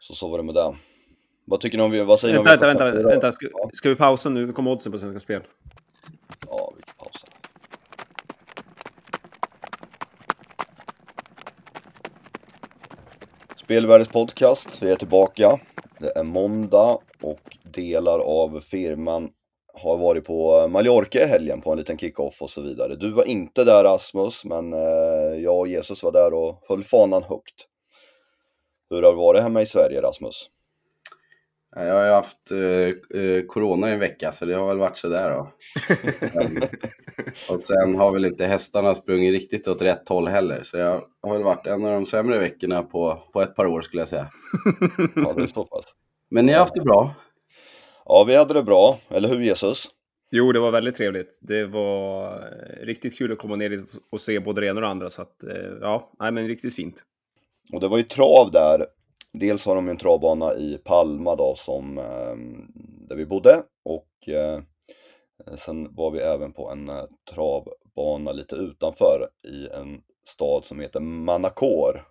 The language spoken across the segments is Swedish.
Så så var det med det. Vad tycker ni om, vad säger ni om Vänta, vänta, V75 vänta, vänta. Ska, Ja. ska vi pausa nu? Nu kommer oddsen på Svenska Spel. Ja, vi kan pausa. Spelvärldens podcast, vi är tillbaka. Det är måndag och delar av firman har varit på Mallorca i helgen på en liten kick-off och så vidare. Du var inte där Rasmus, men eh, jag och Jesus var där och höll fanan högt. Hur har det varit hemma i Sverige Rasmus? Ja, Jag har ju haft eh, eh, corona i en vecka så det har väl varit sådär då. Och sen har väl inte hästarna sprungit riktigt åt rätt håll heller. Så jag har väl varit en av de sämre veckorna på, på ett par år skulle jag säga. Ja, det är så pass. Men ni har haft det bra. Ja, vi hade det bra, eller hur Jesus? Jo, det var väldigt trevligt. Det var eh, riktigt kul att komma ner dit och se både det ena och det andra. Så att, eh, ja, nej, men riktigt fint. Och det var ju trav där. Dels har de ju en travbana i Palma då som ehm, där vi bodde och eh, sen var vi även på en eh, travbana lite utanför i en stad som heter Manacor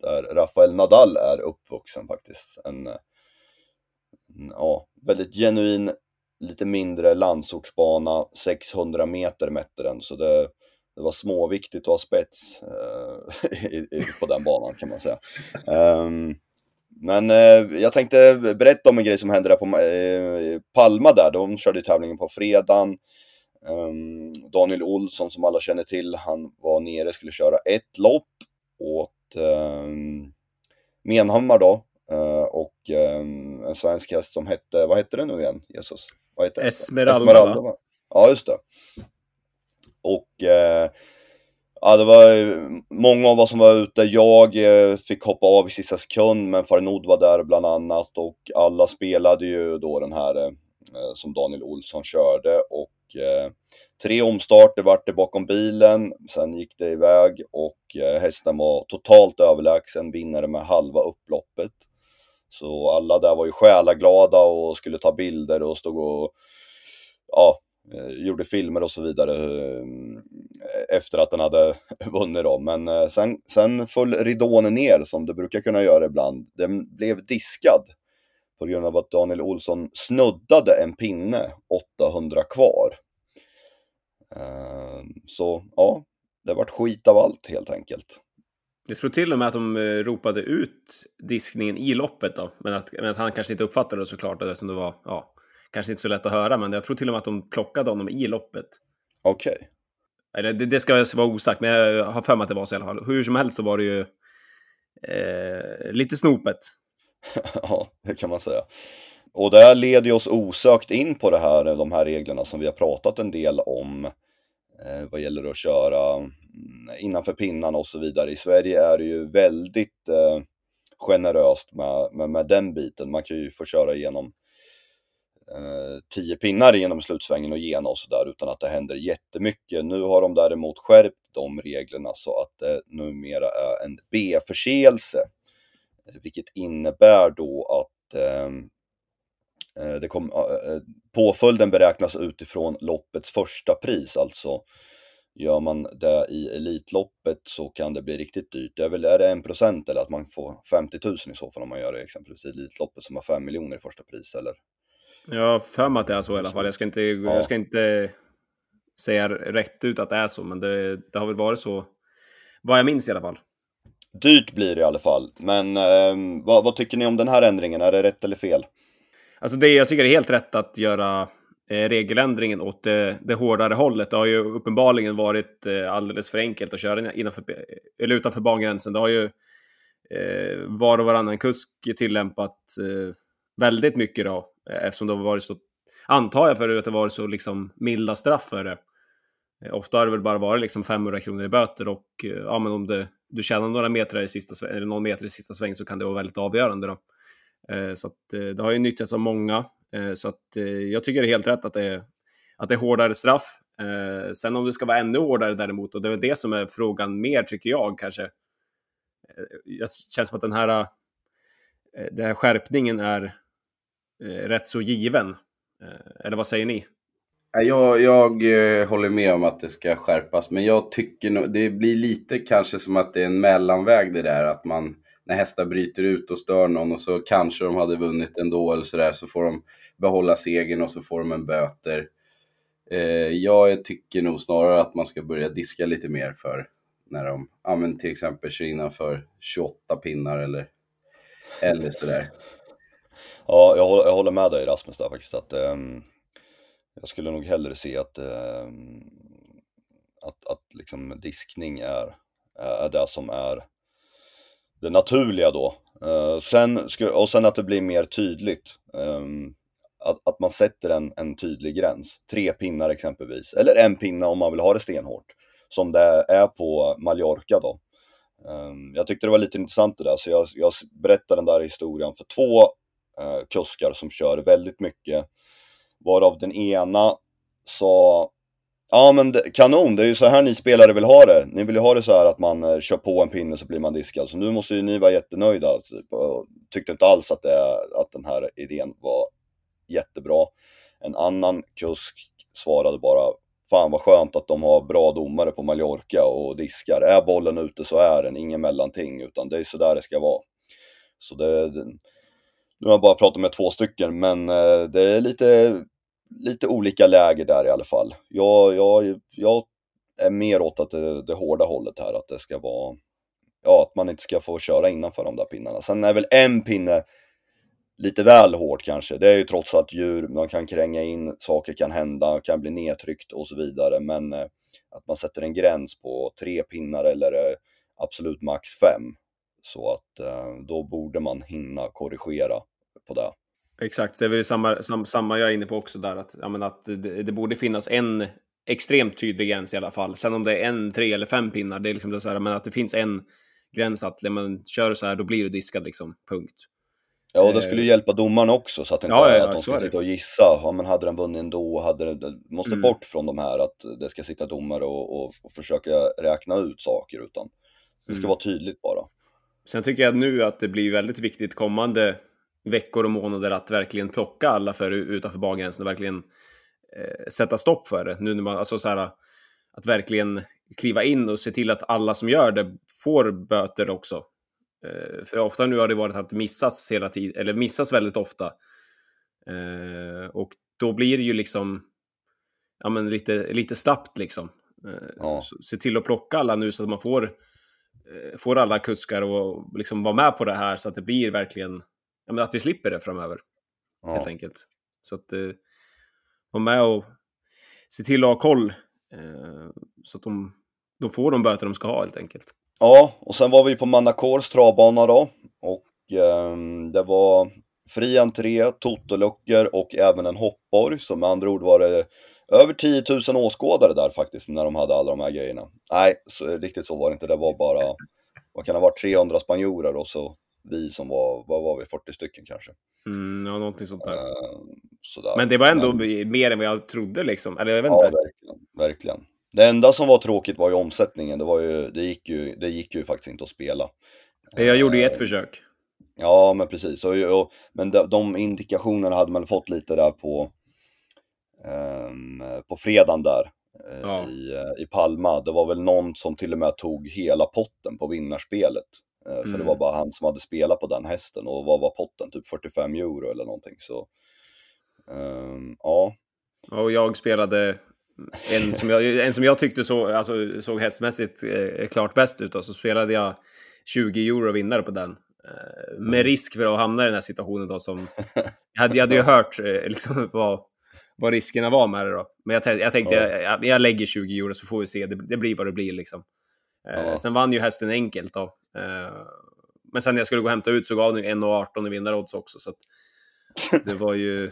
där Rafael Nadal är uppvuxen faktiskt. En, en ja, väldigt genuin, lite mindre landsortsbana, 600 meter mätte den så det det var småviktigt att ha spets eh, på den banan kan man säga. Ehm, men eh, jag tänkte berätta om en grej som hände där på eh, Palma där. De körde tävlingen på fredagen. Ehm, Daniel Olsson som alla känner till, han var nere, skulle köra ett lopp åt um, Menhammar då. eh, och ehm, en svensk häst som hette, vad hette det nu igen Jesus? Vad hette hästen? Esmeralda, va? Ja, just det. Och eh, ja, det var många av oss som var ute. Jag eh, fick hoppa av i sista sekund, men Farinod var där bland annat och alla spelade ju då den här eh, som Daniel Olsson körde och eh, tre omstarter vart det bakom bilen. Sen gick det iväg och eh, hästen var totalt överlägsen, vinnare med halva upploppet. Så alla där var ju själaglada och skulle ta bilder och stod och ja, Eh, gjorde filmer och så vidare eh, efter att den hade vunnit då. Men eh, sen, sen föll ridån ner som det brukar kunna göra ibland. Den blev diskad på grund av att Daniel Olsson snuddade en pinne 800 kvar. Så ja, det vart skit av allt helt enkelt. Jag tror till och med att de ropade ut diskningen i loppet då. Men att, men att han kanske inte uppfattade det såklart, eftersom det var, ja, kanske inte så lätt att höra. Men jag tror till och med att de plockade honom i loppet. Okej. Eller det, det ska vara osagt, men jag har för mig att det var så i alla fall. Hur som helst så var det ju eh, lite snopet. Ja, det kan man säga. Och det här leder oss osökt in på det här, de här reglerna som vi har pratat en del om eh, vad gäller att köra mm, innanför pinnarna och så vidare. I Sverige är det ju väldigt eh, generöst med, med, med den biten. Man kan ju få köra igenom Eh, tio pinnar genom slutsvängen och gena och sådär utan att det händer jättemycket. Nu har de däremot skärpt de reglerna så att det numera är en B-förseelse. Eh, vilket innebär då att ehm, eh, det kom, eh, eh, påföljden beräknas utifrån loppets första pris. Alltså gör man det i Elitloppet så kan det bli riktigt dyrt. Det är väl är det en procent eller att man får 50 000 i så fall om man gör det exempelvis i Elitloppet som har 5 miljoner i första pris eller? Jag har för mig att det är så i alla fall. Jag ska inte, Ja. jag ska inte säga rätt ut att det är så, men det, det har väl varit så. Vad jag minns i alla fall. Dyrt blir det i alla fall. Men ehm, vad, vad tycker ni om den här ändringen? Är det rätt eller fel? Alltså det, jag tycker det är helt rätt att göra eh, regeländringen åt det, det hårdare hållet. Det har ju uppenbarligen varit eh, alldeles för enkelt att köra innanför, eller utanför bangränsen. Det har ju eh, var och varannan kusk tillämpat eh, väldigt mycket då, eh, Eh, eftersom det har varit så, antar jag för att det varit så liksom milda straff för det. Eh, ofta har det väl bara varit liksom 500 kronor i böter och eh, ja, men om det, du tjänar några meter i sista sväng, eller någon meter i sista sväng så kan det vara väldigt avgörande. Då. Så att, det har ju nyttjats av många. Så att, jag tycker det är helt rätt att det är, att det är hårdare straff. Sen om det ska vara ännu hårdare däremot, och det är väl det som är frågan mer tycker jag kanske. Jag Det känns som att den här, den här skärpningen är Eh, rätt så given. Eh, eller vad säger ni? Jag, jag eh, håller med om att det ska skärpas, men jag tycker nog, det blir lite kanske som att det är en mellanväg det där, att man när hästar bryter ut och stör någon och så kanske de hade vunnit ändå eller sådär så får de behålla segern och så får de en böter. Jag tycker nog snarare att man ska börja diska lite mer för när de ja, men till exempel kör innanför 28 pinnar eller, eller sådär. Ja, jag håller, jag håller med dig Rasmus där faktiskt. Att, um, jag skulle nog hellre se att, um, att, att liksom diskning är, är det som är det naturliga då. Uh, sen, och sen att det blir mer tydligt. Um, att, att man sätter en, en tydlig gräns. Tre pinnar exempelvis. Eller en pinna om man vill ha det stenhårt. Som det är på Mallorca då. Um, jag tyckte det var lite intressant det där, så jag, jag berättar den där historien för två eh, kuskar som kör väldigt mycket. Varav den ena sa Ja men det, kanon, det är ju så här ni spelare vill ha det. Ni vill ju ha det så här att man eh, kör på en pinne så blir man diskad. Så nu måste ju ni vara jättenöjda. Typ, tyckte inte alls att, det, att den här idén var jättebra. En annan kusk svarade bara Fan vad skönt att de har bra domare på Mallorca och diskar. Är bollen ute så är den, ingen mellanting, utan det är så där det ska vara. Så det, det nu har jag bara pratat med två stycken, men eh, det är lite, lite olika läger där i alla fall. Jag, jag, jag är mer åt att det, det hårda hållet här, att det ska vara, ja, att man inte ska få köra innanför de där pinnarna. Sen är väl en pinne lite väl hårt kanske. Det är ju trots allt djur, man kan kränga in, saker kan hända, kan bli nedtryckt och så vidare. Men eh, att man sätter en gräns på tre pinnar eller eh, absolut max fem. Så att då borde man hinna korrigera på det. Exakt, det är väl samma, sam, samma jag är inne på också där, att, ja, men att det, det, borde finnas en extremt tydlig gräns i alla fall. Sen om det är en, tre eller fem pinnar, det är liksom det så här, men att det finns en gräns att, man kör så här, då blir du diskad liksom, punkt. Ja, och det skulle ju eh, hjälpa domarna också så att, inte, ja, ja, att de ska sitta och gissa. Ja, men hade den vunnit ändå? Hade den, måste mm. bort från de här att det ska sitta domare och, och, och försöka räkna ut saker, utan det ska mm. vara tydligt bara. Sen tycker jag nu att det blir väldigt viktigt kommande veckor och månader att verkligen plocka alla för utanför bargränsen och verkligen eh, sätta stopp för det. Nu när man, alltså så här, att verkligen kliva in och se till att alla som gör det får böter också. Eh, för ofta nu har det varit att missas hela tiden, eller missas väldigt ofta. Eh, och då blir det ju liksom, ja men lite, lite snabbt liksom. Eh, ja. Se till att plocka alla nu så att man får, får alla kuskar och liksom vara med på det här så att det blir verkligen, ja men att vi slipper det framöver. Ja. Helt enkelt. Så att eh, vara med och se till att ha koll. så att de, de får de böter de ska ha helt enkelt. Ja, och sen var vi på Manacors travbana då. Och eh, det var fri entré, totoluckor och även en hoppborg. Så med andra ord var det över 10 000 åskådare där faktiskt när de hade alla de här grejerna. Nej, så, riktigt så var det inte. Det var bara, vad kan det ha varit, 300 spanjorer och så vi som var, vad var vi, 40 stycken kanske. Mm, ja, någonting sånt där. Eh, Men det var ändå Men... mer än vad jag trodde liksom. Eller jag vet inte. Ja, verkligen. verkligen. Det enda som var tråkigt var ju omsättningen. Det, var ju, det, gick, ju, det gick ju faktiskt inte att spela. Jag gjorde ju ett eh, försök. Ja, men precis. Och, och, men de, de indikationerna hade man fått lite där på, um, på fredagen där. Eh, ja. I, eh, I Palma. Det var väl någon som till och med tog hela potten på vinnarspelet. Mm. För det var bara han som hade spelat på den hästen. Och vad var potten? Typ 45 euro eller någonting. Så, um, ja. Och jag spelade en som jag, en som jag tyckte så, alltså, såg hästmässigt eh, klart bäst ut. Och så spelade jag 20 euro vinnare på den. Eh, med mm. risk för att hamna i den här situationen då som... Jag hade, jag hade ju hört eh, liksom, vad, vad riskerna var med det då. Men jag, jag tänkte, ja. jag, jag, lägger 20 euro så får vi se. Det, det blir vad det blir liksom. Eh, ja. Sen vann ju hästen enkelt då. Eh, men sen när jag skulle gå och hämta ut så gav den 1,18 i vinnarodds också. Så det var ju...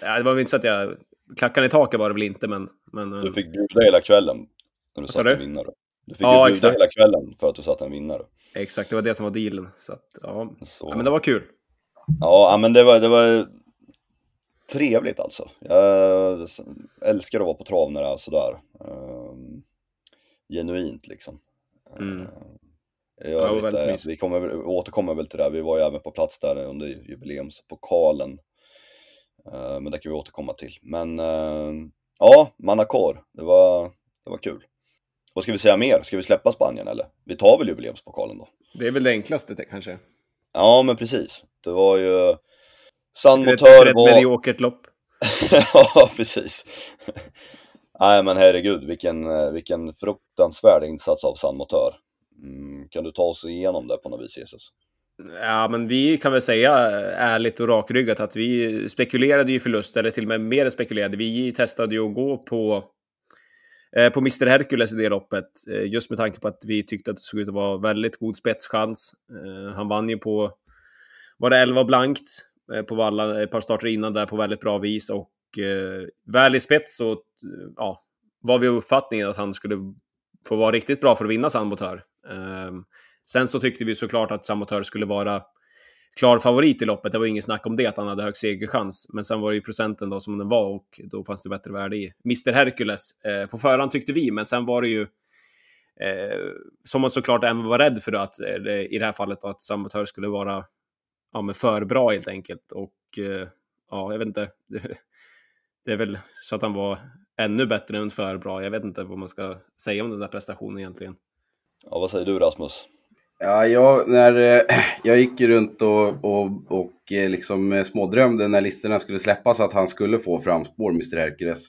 Ja, det var väl inte så att jag klackan i taket var det väl inte, men... men du fick bjuda hela kvällen när du satte en vinnare. Du fick ja, bjuda exakt. hela kvällen för att du satte en vinnare. Exakt, det var det som var dealen. Så att, ja. Så. ja men det var kul. Ja, men det var, det var trevligt alltså. Jag älskar att vara på trav när det är sådär. Um, genuint liksom. Mm. Uh, ja, vet, vi kommer, återkommer väl till det, vi var ju även på plats där under jubileumspokalen Eh, men det kan vi återkomma till. Men eh, ja, Manacor, det var, det var kul. vad ska vi säga mer? Ska vi släppa Spanien eller? Vi tar väl jubileumspokalen då? Det är väl det enklaste det, kanske. Ja, men precis. Det var ju... San Ett Motör var... mediokert lopp. ja, precis. Nej, men herregud, vilken, eh, vilken fruktansvärd insats av San Motör. Mm, kan du ta oss igenom det på något vis, Jesus? Ja, men vi kan väl säga eh, ärligt och rakryggat att vi spekulerade ju förlust, eller till och med mer spekulerade. Vi testade ju att gå på, eh, på Mr Hercules i det loppet, eh, just med tanke på att vi tyckte att det såg ut att vara väldigt god spetschans. Eh, han vann ju på, var det 11 blankt eh, på Valla ett par starter innan där på väldigt bra vis och eh, väl i spets så ja, var vi av uppfattningen att han skulle få vara riktigt bra för att vinna San Motör. Ehm, sen så tyckte vi såklart att Samotör skulle vara klar favorit i loppet. Det var inget snack om det, att han hade hög segerchans. Men sen var det ju procenten då som den var och då fanns det bättre värde i Mr Hercules. Eh, på förhand tyckte vi, men sen var det ju eh, som man såklart även var rädd för då, att eh, i det här fallet då, att Samotör skulle vara ja, men för bra helt enkelt. Och eh, ja, jag vet inte. Det är väl så att han var ännu bättre än för bra. Jag vet inte vad man ska säga om den där prestationen egentligen. Ja, vad säger du Rasmus? Ja, jag, när, eh, jag gick runt och, och, och eh, liksom smådrömde när listorna skulle släppas att han skulle få framspår, Mr Hercules.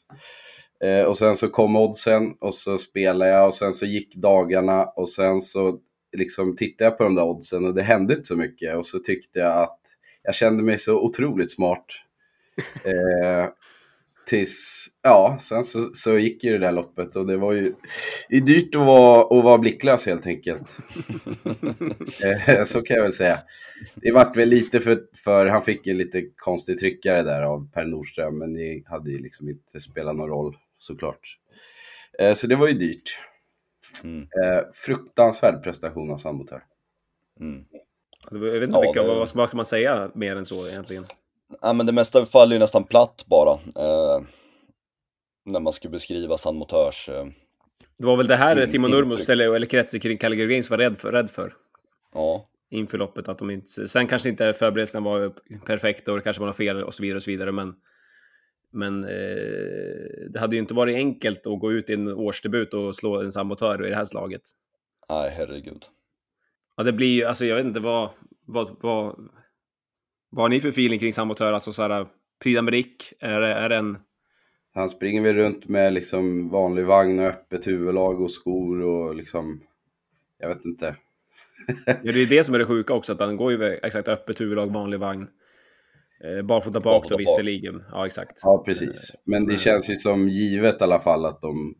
Eh, och sen så kom oddsen och så spelade jag och sen så gick dagarna och sen så liksom tittade jag på de där oddsen och det hände inte så mycket och så tyckte jag att jag kände mig så otroligt smart. Eh, tills, ja, sen så, så gick ju det där loppet och det var ju det är dyrt att vara, att vara blicklös helt enkelt. Eh, så kan jag väl säga. Det vart väl lite för, för han fick ju lite konstig tryckare där av Per Nordström, men det hade ju liksom inte spelat någon roll såklart. Eh, så det var ju dyrt. Mm. Eh, fruktansvärd prestation av Sandbotör. Mm. Jag vet inte Ja, mycket, det- vad ska man säga mer än så egentligen? Ja, men det mesta faller ju nästan platt bara. Eh, när man ska beskriva San Motörs... Eh, Det var väl det här In- Timo. Nurmos, eller, eller kretsen kring Calgary Games var rädd för, rädd för ja, inför loppet. Att de inte, sen kanske inte förberedelserna var perfekta och det kanske var något fel och så vidare och så vidare. Men, men eh, det hade ju inte varit enkelt att gå ut i en årsdebut och slå en sabotör i det här slaget. nej herregud. Ja, det blir ju, alltså jag vet inte vad, vad, vad, vad har ni för feeling kring sabotör? Alltså så här, Prix är, det- är det en... Han springer väl runt med liksom vanlig vagn och öppet huvudlag och skor och liksom, jag vet inte. Ja, det är det som är det sjuka också, att han går ju exakt öppet huvudlag, vanlig vagn. Eh, barfota bak då bak. visserligen. Ja, exakt. Ja, precis. Men det känns ju som givet i alla fall att de,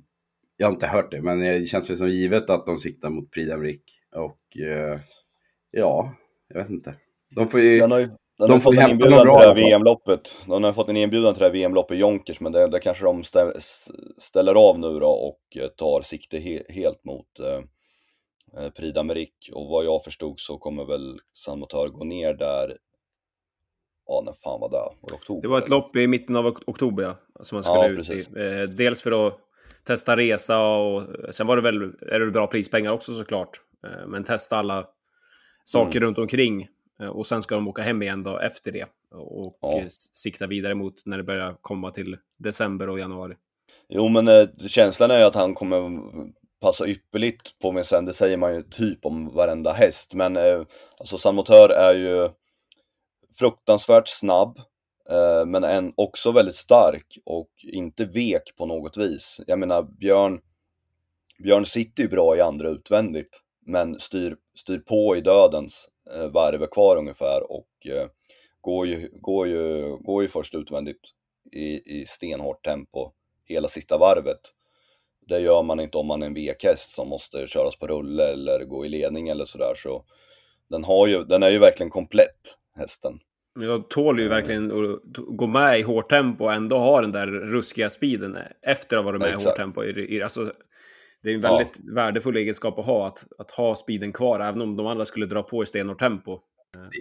jag har inte hört det, men det känns väl som givet att de siktar mot Prix. Och eh, ja, jag vet inte. De får ju, De har får fått en inbjudan till det här. VM-loppet. Den har fått en inbjudan till det här VM-loppet i Jonkers, men det, det kanske de stä, ställer av nu då och eh, tar sikte he, helt mot eh, eh, Prix d'Amérique. Och vad jag förstod så kommer väl San Motör gå ner där, ja när fan var det? Var det oktober? Det var ett eller? lopp i mitten av ok- oktober, ja, som man skulle Ja, ut precis. i. Eh, dels för att testa resa och sen var det väl är det bra prispengar också såklart. Eh, men testa alla saker Mm. runt omkring. Eh, och sen ska de åka hem igen då efter det. Och Ja. eh, sikta vidare mot när det börjar komma till december och januari. Jo men eh, känslan är ju att han kommer passa ypperligt på mig sen, det säger man ju typ om varenda häst. Men eh, alltså San Motör är ju fruktansvärt snabb, eh, men en, också väldigt stark och inte vek på något vis. Jag menar Björn, Björn sitter ju bra i andra utvändigt, men styr, styr på i dödens varv är kvar ungefär och eh, går, ju, går, ju, går ju först utvändigt i, i stenhårt tempo hela sista varvet. Det gör man inte om man är en vekhäst som måste köras på rulle eller gå i ledning eller sådär. Så den, har ju, den är ju verkligen komplett, hästen. Men jag tål ju Mm. verkligen att gå med i hårt tempo och ändå ha den där ruskiga speeden efter att ha varit med i Exakt. hårt tempo. I, i, alltså, det är en väldigt värdefull egenskap att ha, att, att ha speeden kvar, även om de andra skulle dra på i stenhårt tempo.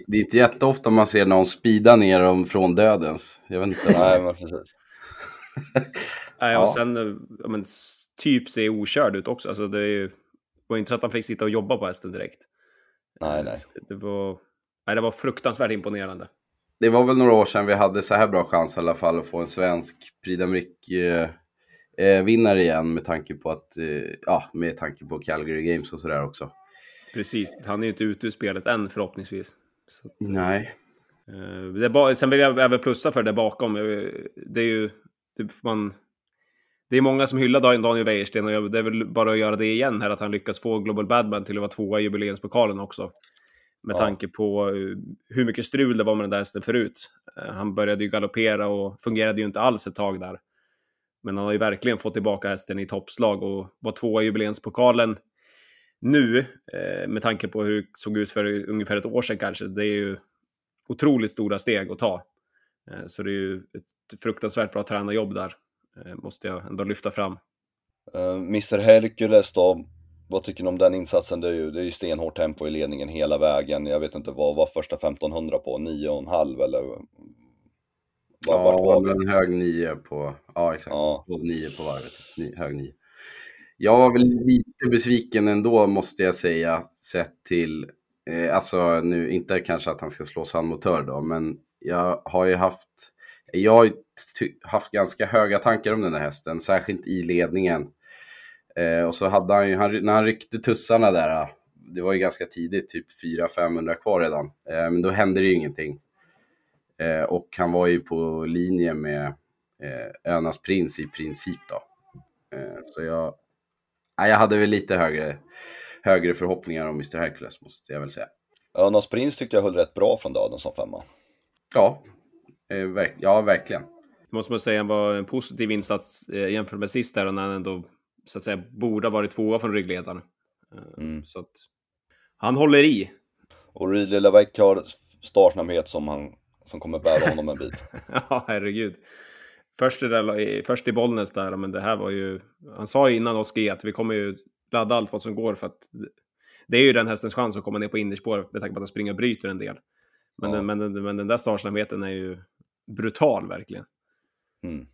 det är inte jätteofta man ser någon speeda ner dem från dödens. Jag vet inte. Nej, men precis. Nej, Ja. och sen ja, men, s- typ ser okörd ut också. Alltså, det är ju, det var inte så att han fick sitta och jobba på hästen direkt. Nej, Eh, nej. Det var, nej, det var fruktansvärt imponerande. Det var väl några år sedan vi hade så här bra chans i alla fall att få en svensk Prix eh, eh, vinner igen med tanke på att, eh, ja, med tanke på Calgary Games och sådär också. Precis, han är ju inte ute ur spelet än förhoppningsvis. Nej. eh, det är bara, sen vill jag även plussa för det bakom. Eh, Det är ju, det, man, det är många som hyllar Dan- Daniel Wäjersten och jag- det är väl bara att göra det igen här, att han lyckas få Global Badman till att vara tvåa i jubileumspokalen också. Med Ja. tanke på eh, hur mycket strul det var med den där hästen förut. Eh, Han började ju galoppera och fungerade ju inte alls ett tag där. Men han har ju verkligen fått tillbaka hästen i toppslag och var tvåa i jubileumspokalen nu, eh, med tanke på hur det såg ut för ungefär ett år sedan kanske. Det är ju otroligt stora steg att ta. Eh, så det är ju ett fruktansvärt bra tränarjobb där, eh, måste jag ändå lyfta fram. Eh, uh, Mr Hercules då, vad tycker ni om den insatsen? Det är ju, det är ju stenhårt tempo i ledningen hela vägen. Jag vet inte, vad var första 1500 på? 9,5 eller? Var, Ja, vart var vi? en hög nio på, ja exakt, Ja. på nio på varvet. Ni, hög nio. Jag var väl lite besviken ändå måste jag säga, sett till, eh, alltså nu inte kanske att han ska slå San Motör då, men jag har ju haft, jag har ju haft ganska höga tankar om den här hästen, särskilt i ledningen. Eh, och så hade han ju, han, när han ryckte tussarna där, det var ju ganska tidigt, typ 400-500 kvar redan, eh, men då hände det ju ingenting. Eh, och han var ju på linje med eh, Önas prins i princip då. Eh, så jag, nej, jag hade väl lite högre, högre förhoppningar om Mr Hercules måste jag väl säga. Önas Prins tyckte jag höll rätt bra från döden som femma. Ja, eh, verk, ja verkligen. Det måste man säga var en positiv insats eh, jämfört med sist där, och när han ändå så att säga borde ha varit tvåa från ryggledaren. Eh, Mm. Så att han håller i. Och Ridley Lavec har startsnabbhet som, han, som kommer bära honom en bit. Ja, herregud. Först där, först i Bollnäs där, men det här var ju... Han sa ju innan Oskar att vi kommer ju ladda allt vad som går för att det är ju den hästens chans att komma ner på innerspår med tanke på att han springer och bryter en del. Men, Ja. den, men, den, men den där startsnabbheten är ju brutal verkligen. Mm.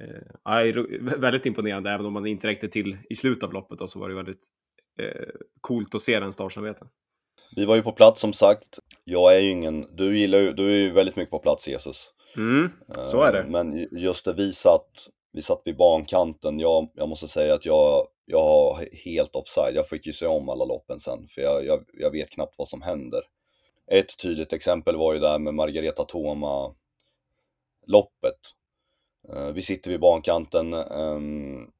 Eh, väldigt imponerande, även om man inte räckte till i slutet av loppet då, så var det väldigt eh, coolt att se den startsnabbheten. Vi var ju på plats som sagt. Jag är ju ingen, du gillar ju, du är ju väldigt mycket på plats Jesus. Mm, så är det. Eh, Men ju- just det, vi satt, vi satt vid bankanten. Jag, jag måste säga att jag, jag har helt offside. Jag fick ju se om alla loppen sen, för jag, jag, jag vet knappt vad som händer. Ett tydligt exempel var ju där med Margareta Toma loppet. Eh, Vi sitter vid bankanten, ehm,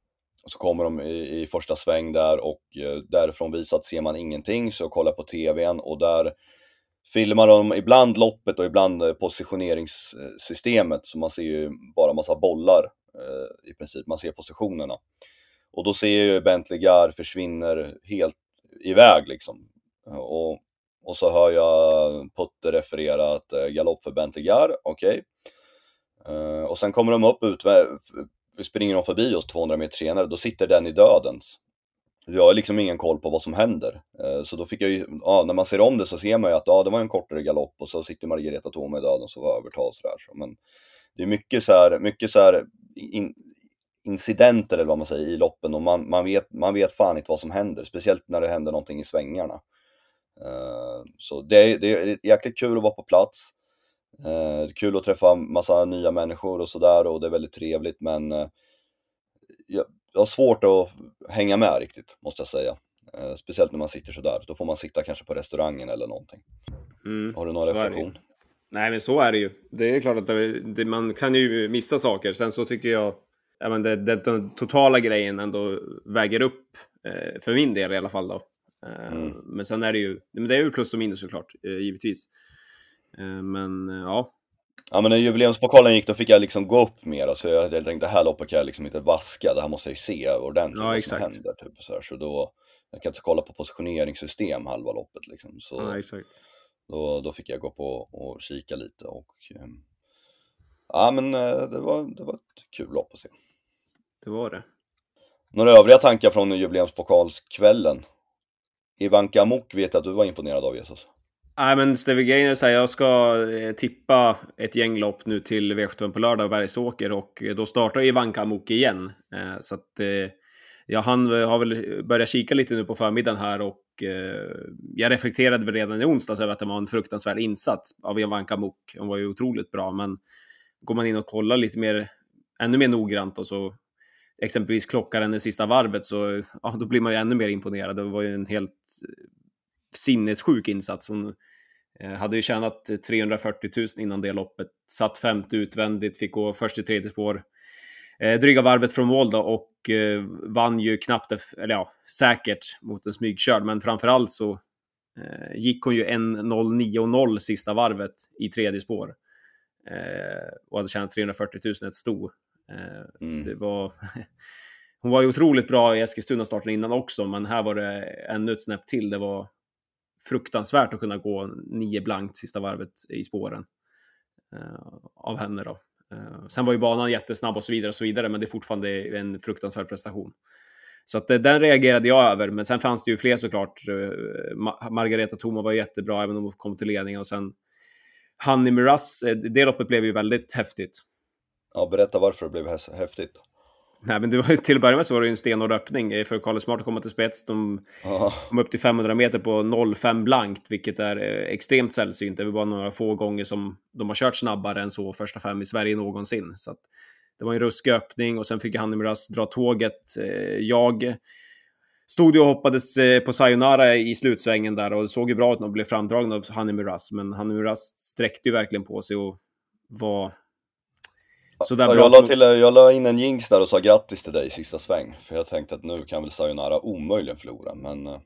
så kommer de i, i första sväng där och eh, därifrån visat ser man ingenting, så jag kollar på tvn och där filmar de ibland loppet och ibland eh, positioneringssystemet, så man ser ju bara massa bollar eh, i princip, man ser positionerna. Och då ser jag ju Bentley Gar försvinner helt iväg liksom. Och, och så hör jag Putte referera att eh, galopp för Bentley Gar, okej. Eh, och sen kommer de upp ut, springer de förbi oss 200 meter senare, då sitter den i dödens. Jag har liksom ingen koll på vad som händer. Eh, så då fick jag ju, ja, när man ser om det så ser man ju att ja, det var en kortare galopp och så sitter Margareta Thome i döden så var övertag och sådär. Men det är mycket så här, mycket så här in, incidenter eller vad man säger i loppen och man, man, vet, man vet fan inte vad som händer, speciellt när det händer någonting i svängarna. Eh, så det är, det är jäkligt kul att vara på plats. Eh, Det är kul att träffa massa nya människor och sådär och det är väldigt trevligt men eh, jag, jag har svårt att hänga med riktigt, måste jag säga. Eh, Speciellt när man sitter sådär, då får man sitta kanske på restaurangen eller någonting. Mm. Har du någon reflektion? Nej, men så är det ju. Det är klart att det, det, man kan ju missa saker. Sen så tycker jag ja, men det, det, den totala grejen ändå väger upp, eh, för min del i alla fall. Då. Eh, Mm. Men sen är det ju, men det är ju plus och minus såklart, eh, givetvis. Eh, men eh, ja, Ja men när jubileumspokalen gick då fick jag liksom gå upp mer, så jag, jag tänkte det här loppet kan jag liksom inte vaska, det här måste jag ju se ordentligt Ja, vad som exakt. händer. Typ, så, här. så då, jag kan inte kolla på positioneringssystem halva loppet liksom. Så ja exakt. då, då fick jag gå på och kika lite och ehm, ja men eh, det var, det var ett kul lopp att se. Det var det. Några övriga tankar från jubileumspokalskvällen? Ivanka Amok vet jag att du var imponerad av Jesus. Nej, men det är grejen är så här, jag ska eh, tippa ett gäng lopp nu till V75 på lördag, Bergsåker, och eh, då startar Ivanka Amok igen. Eh, så att jag har väl börjat kika lite nu på förmiddagen här och jag reflekterade väl redan i onsdags över att det var en fruktansvärd insats av Ivanka Amok. Hon var ju otroligt bra, men går man in och kollar lite mer, ännu mer noggrant och så exempelvis klockar i sista varvet så ja, då blir man ju ännu mer imponerad. Det var ju en helt sinnessjuk insats. Hon eh, hade ju tjänat 340 000 innan det loppet, satt femte utvändigt, fick gå först i tredje spår. Eh, dryga varvet från mål då och eh, vann ju knappt, eller ja, säkert mot en smygkörd, men framförallt så gick hon ju 1.09.0 sista varvet i tredje spår. Och hade tjänat 340 000 ett sto. Mm. Det var... hon var ju otroligt bra i Eskilstuna starten innan också, men här var det ännu ett snäpp till. Det var fruktansvärt att kunna gå nio blankt sista varvet i spåren eh, av henne då. Eh, sen var ju banan jättesnabb och så vidare och så vidare, men det är fortfarande en fruktansvärd prestation. Så att, eh, den reagerade jag över, men sen fanns det ju fler såklart. Ma Margareta Thoma var jättebra, även om hon kom till ledning och sen Hanni Miraz, det loppet blev ju väldigt häftigt. Ja, berätta varför det blev häftigt. Nej, men det var, till att börja med så var det ju en stenhård öppning eh, för Carlos Smart att komma till spets. De kom upp till 500 meter på 0,5 blankt, vilket är eh, extremt sällsynt. Det var bara några få gånger som de har kört snabbare än så första fem i Sverige någonsin. Så det var en ruskig öppning och sen fick Hanni Miraz dra tåget. Eh, jag stod ju och hoppades på Sayonara i slutsvängen där och det såg ju bra ut när de blev framdragna av Hanni Miraz. Men Hanni Miraz sträckte ju verkligen på sig och var så där ja, jag, la till, jag la in en jinx där och sa grattis till dig i sista sväng. För jag tänkte att nu kan väl Sayonara omöjligen förlora. Men eh,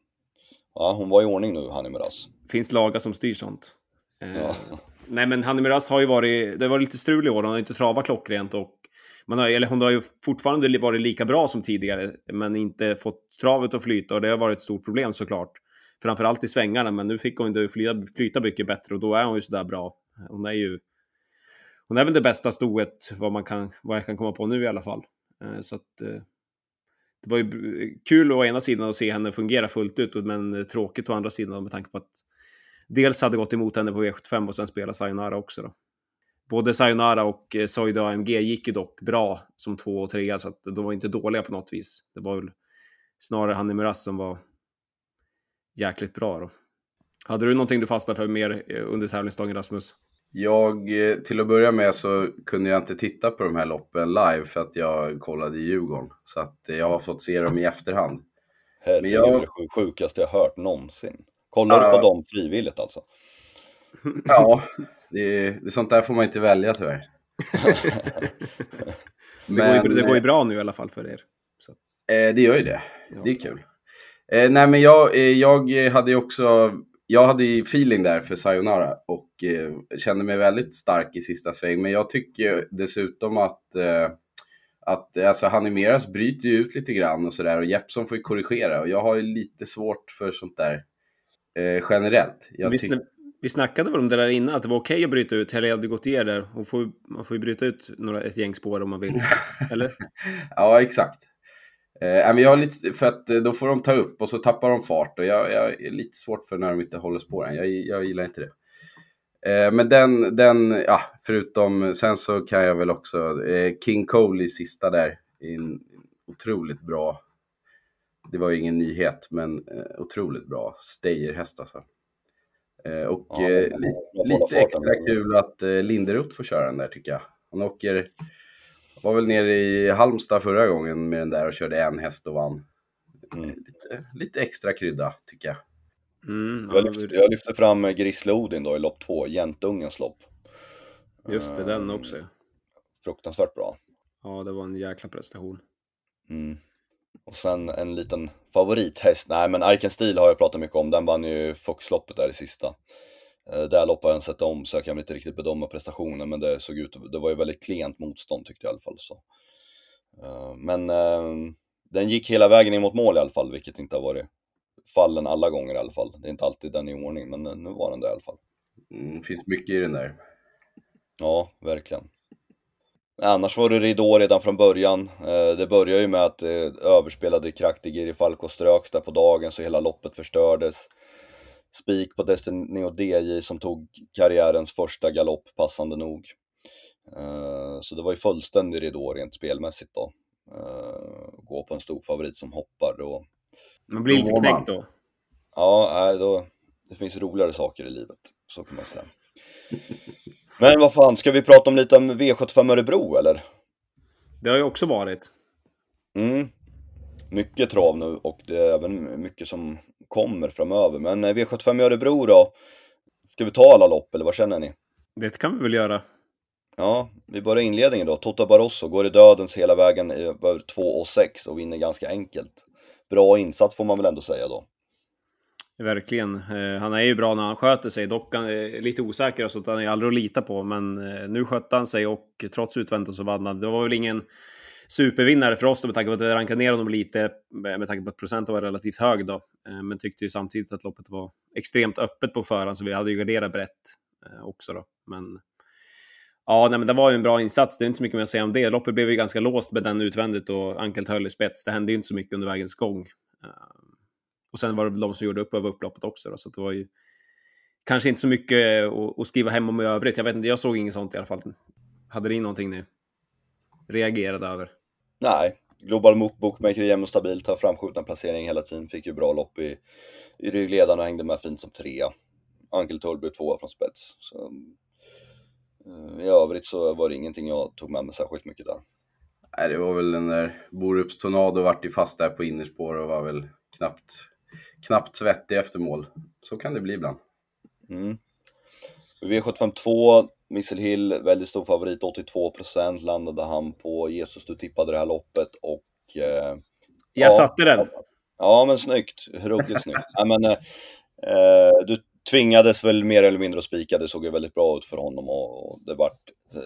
ja, hon var i ordning nu, Hanni Miraz. Finns lagar som styr sånt. Eh, ja. nej, men Hanni Miraz har ju varit, det var lite strul i år. Hon har inte travat klockrent och man har, eller hon har ju fortfarande varit lika bra som tidigare, men inte fått travet att flyta och det har varit ett stort problem såklart. Framförallt i svängarna, men nu fick hon inte flyta, flyta mycket bättre och då är hon ju sådär bra. Hon är ju hon är väl det bästa stoet vad, man kan, vad jag kan komma på nu i alla fall. Eh, så att, eh, det var ju kul å ena sidan att se henne fungera fullt ut, men tråkigt å andra sidan med tanke på att dels hade gått emot henne på V75 och sen spela Sayonara också. Då. Både Sayonara och eh, Soida AMG gick ju dock bra som två och trea, så att de var inte dåliga på något vis. Det var väl snarare Hanni Miraz som var jäkligt bra. Då. Hade du någonting du fastnade för mer under tävlingsdagen, Rasmus? Jag, eh, till att börja med så kunde jag inte titta på de här loppen live för att jag kollade i Djurgården. Så att eh, jag har fått se dem i efterhand. Herregud, jag... det är det sjukaste jag hört någonsin. Kollar uh... du på dem frivilligt alltså? Ja, det, det, sånt där får man inte välja tyvärr. Men, det, går ju, det går ju bra nu i alla fall för er. Så. Eh, det gör ju det. Ja. Det är kul. Eh, nej men jag, eh, jag hade ju också jag hade ju feeling där för Sayonara och eh, kände mig väldigt stark i sista sväng. Men jag tycker dessutom att, eh, att alltså, Hanimeras bryter ju ut lite grann och sådär och Jeppson får ju korrigera. Och jag har ju lite svårt för sånt där eh, generellt. vi, sn vi snackade väl om det där innan, att det var okej okay att bryta ut. Helle hade gått där. Och får, man får ju bryta ut några, ett gäng spår om man vill. Eller? ja, exakt. Eh, jag har lite, för att eh, då får de ta upp och så tappar de fart och jag, jag är lite svårt för när de inte håller spåren. Jag, jag gillar inte det. Eh, men den, den, ja, förutom, sen så kan jag väl också, eh, King Cole i sista där, en otroligt bra, det var ju ingen nyhet, men eh, otroligt bra stayerhäst alltså. Eh, och ja, eh, li, lite extra kul att eh, Linderoth får köra den där tycker jag. Han åker var väl nere i Halmstad förra gången med den där och körde en häst och vann. Mm. Lite, lite, extra krydda tycker jag. Mm, jag, lyfte, jag lyfte fram Grisle Odin då i lopp två, Jäntungens lopp. Just det, den också. Fruktansvärt bra. Ja, det var en jäkla prestation. Mm. Och sen en liten favorithäst, nej men Arken Steel har jag pratat mycket om, den vann ju Foxloppet där i sista. Eh, loppet har jag sett om så jag kan inte riktigt bedöma prestationen men det såg ut, det var ju väldigt klent motstånd tyckte jag i alla fall. Så. Eh, men eh, den gick hela vägen in mot mål i alla fall, vilket inte har varit fallen alla gånger i alla fall. Det är inte alltid den i ordning, men nu var den det i alla fall. Mm, det finns mycket i den där. Ja, verkligen. Annars var det ridå redan från början. Det började ju med att överspelade Kraktigir Falco ströks där på dagen så hela loppet förstördes spik på Destiny och DJ som tog karriärens första galopp passande nog. Uh, så det var ju fullständig ridå rent spelmässigt då. Uh, gå på en stor favorit som hoppar och... Man blir lite knäckt då? Ja, äh, då, det finns roligare saker i livet, så kan man säga. Men vad fan, ska vi prata om lite om V75 Örebro eller? Det har ju också varit. Mm. Mycket trav nu och det är även mycket som kommer framöver. Men eh, V75 i Örebro då? Ska vi ta alla lopp eller vad känner ni? Det kan vi väl göra. Ja, vi börjar inledningen då. Toto Barroso går i dödens hela vägen över 2 och 6 och vinner ganska enkelt. Bra insats får man väl ändå säga då. Verkligen. Eh, han är ju bra när han sköter sig. Dock han är lite osäker, så att han är aldrig att lita på. Men eh, nu skötte han sig och trots utväntat så vann han. Det var väl ingen supervinnare för oss då, med tanke på att vi rankade ner honom lite med tanke på att procenten var relativt hög då. Eh, men tyckte ju samtidigt att loppet var extremt öppet på förhand, så vi hade ju garderat brett eh, också då. Men ja, nej, men det var ju en bra insats. Det är inte så mycket mer att säga om det. Loppet blev ju ganska låst med den utvändigt och Ankelt höll i spets. Det hände ju inte så mycket under vägens gång. Eh, och sen var det de som gjorde upp över upploppet också. Då, så det var ju kanske inte så mycket att, skriva hem om i övrigt. Jag vet inte, jag såg inget sånt i alla fall. Hade ni någonting nu? Reagerade över? Nej, Global Bookmaker jämn och stabilt, har framskjutna placering hela tiden, fick ju bra lopp i, i ryggledaren och hängde med fint som trea. Ankel Tull blev tvåa från spets. Så, uh, I övrigt så var det ingenting jag tog med mig särskilt mycket där. Nej, det var väl den där Borups Tornado vart ju fast där på innerspår och var väl knappt knappt svettig efter mål. Så kan det bli ibland. Mm. V752, Missile Hill, väldigt stor favorit, 82% landade han på. Jesus, du tippade det här loppet och... Eh, jag ja, satte den. Ja, men snyggt. Ruggigt snyggt. ja, men, eh, du tvingades väl mer eller mindre att spika, det såg ju väldigt bra ut för honom och, och det vart... Eh,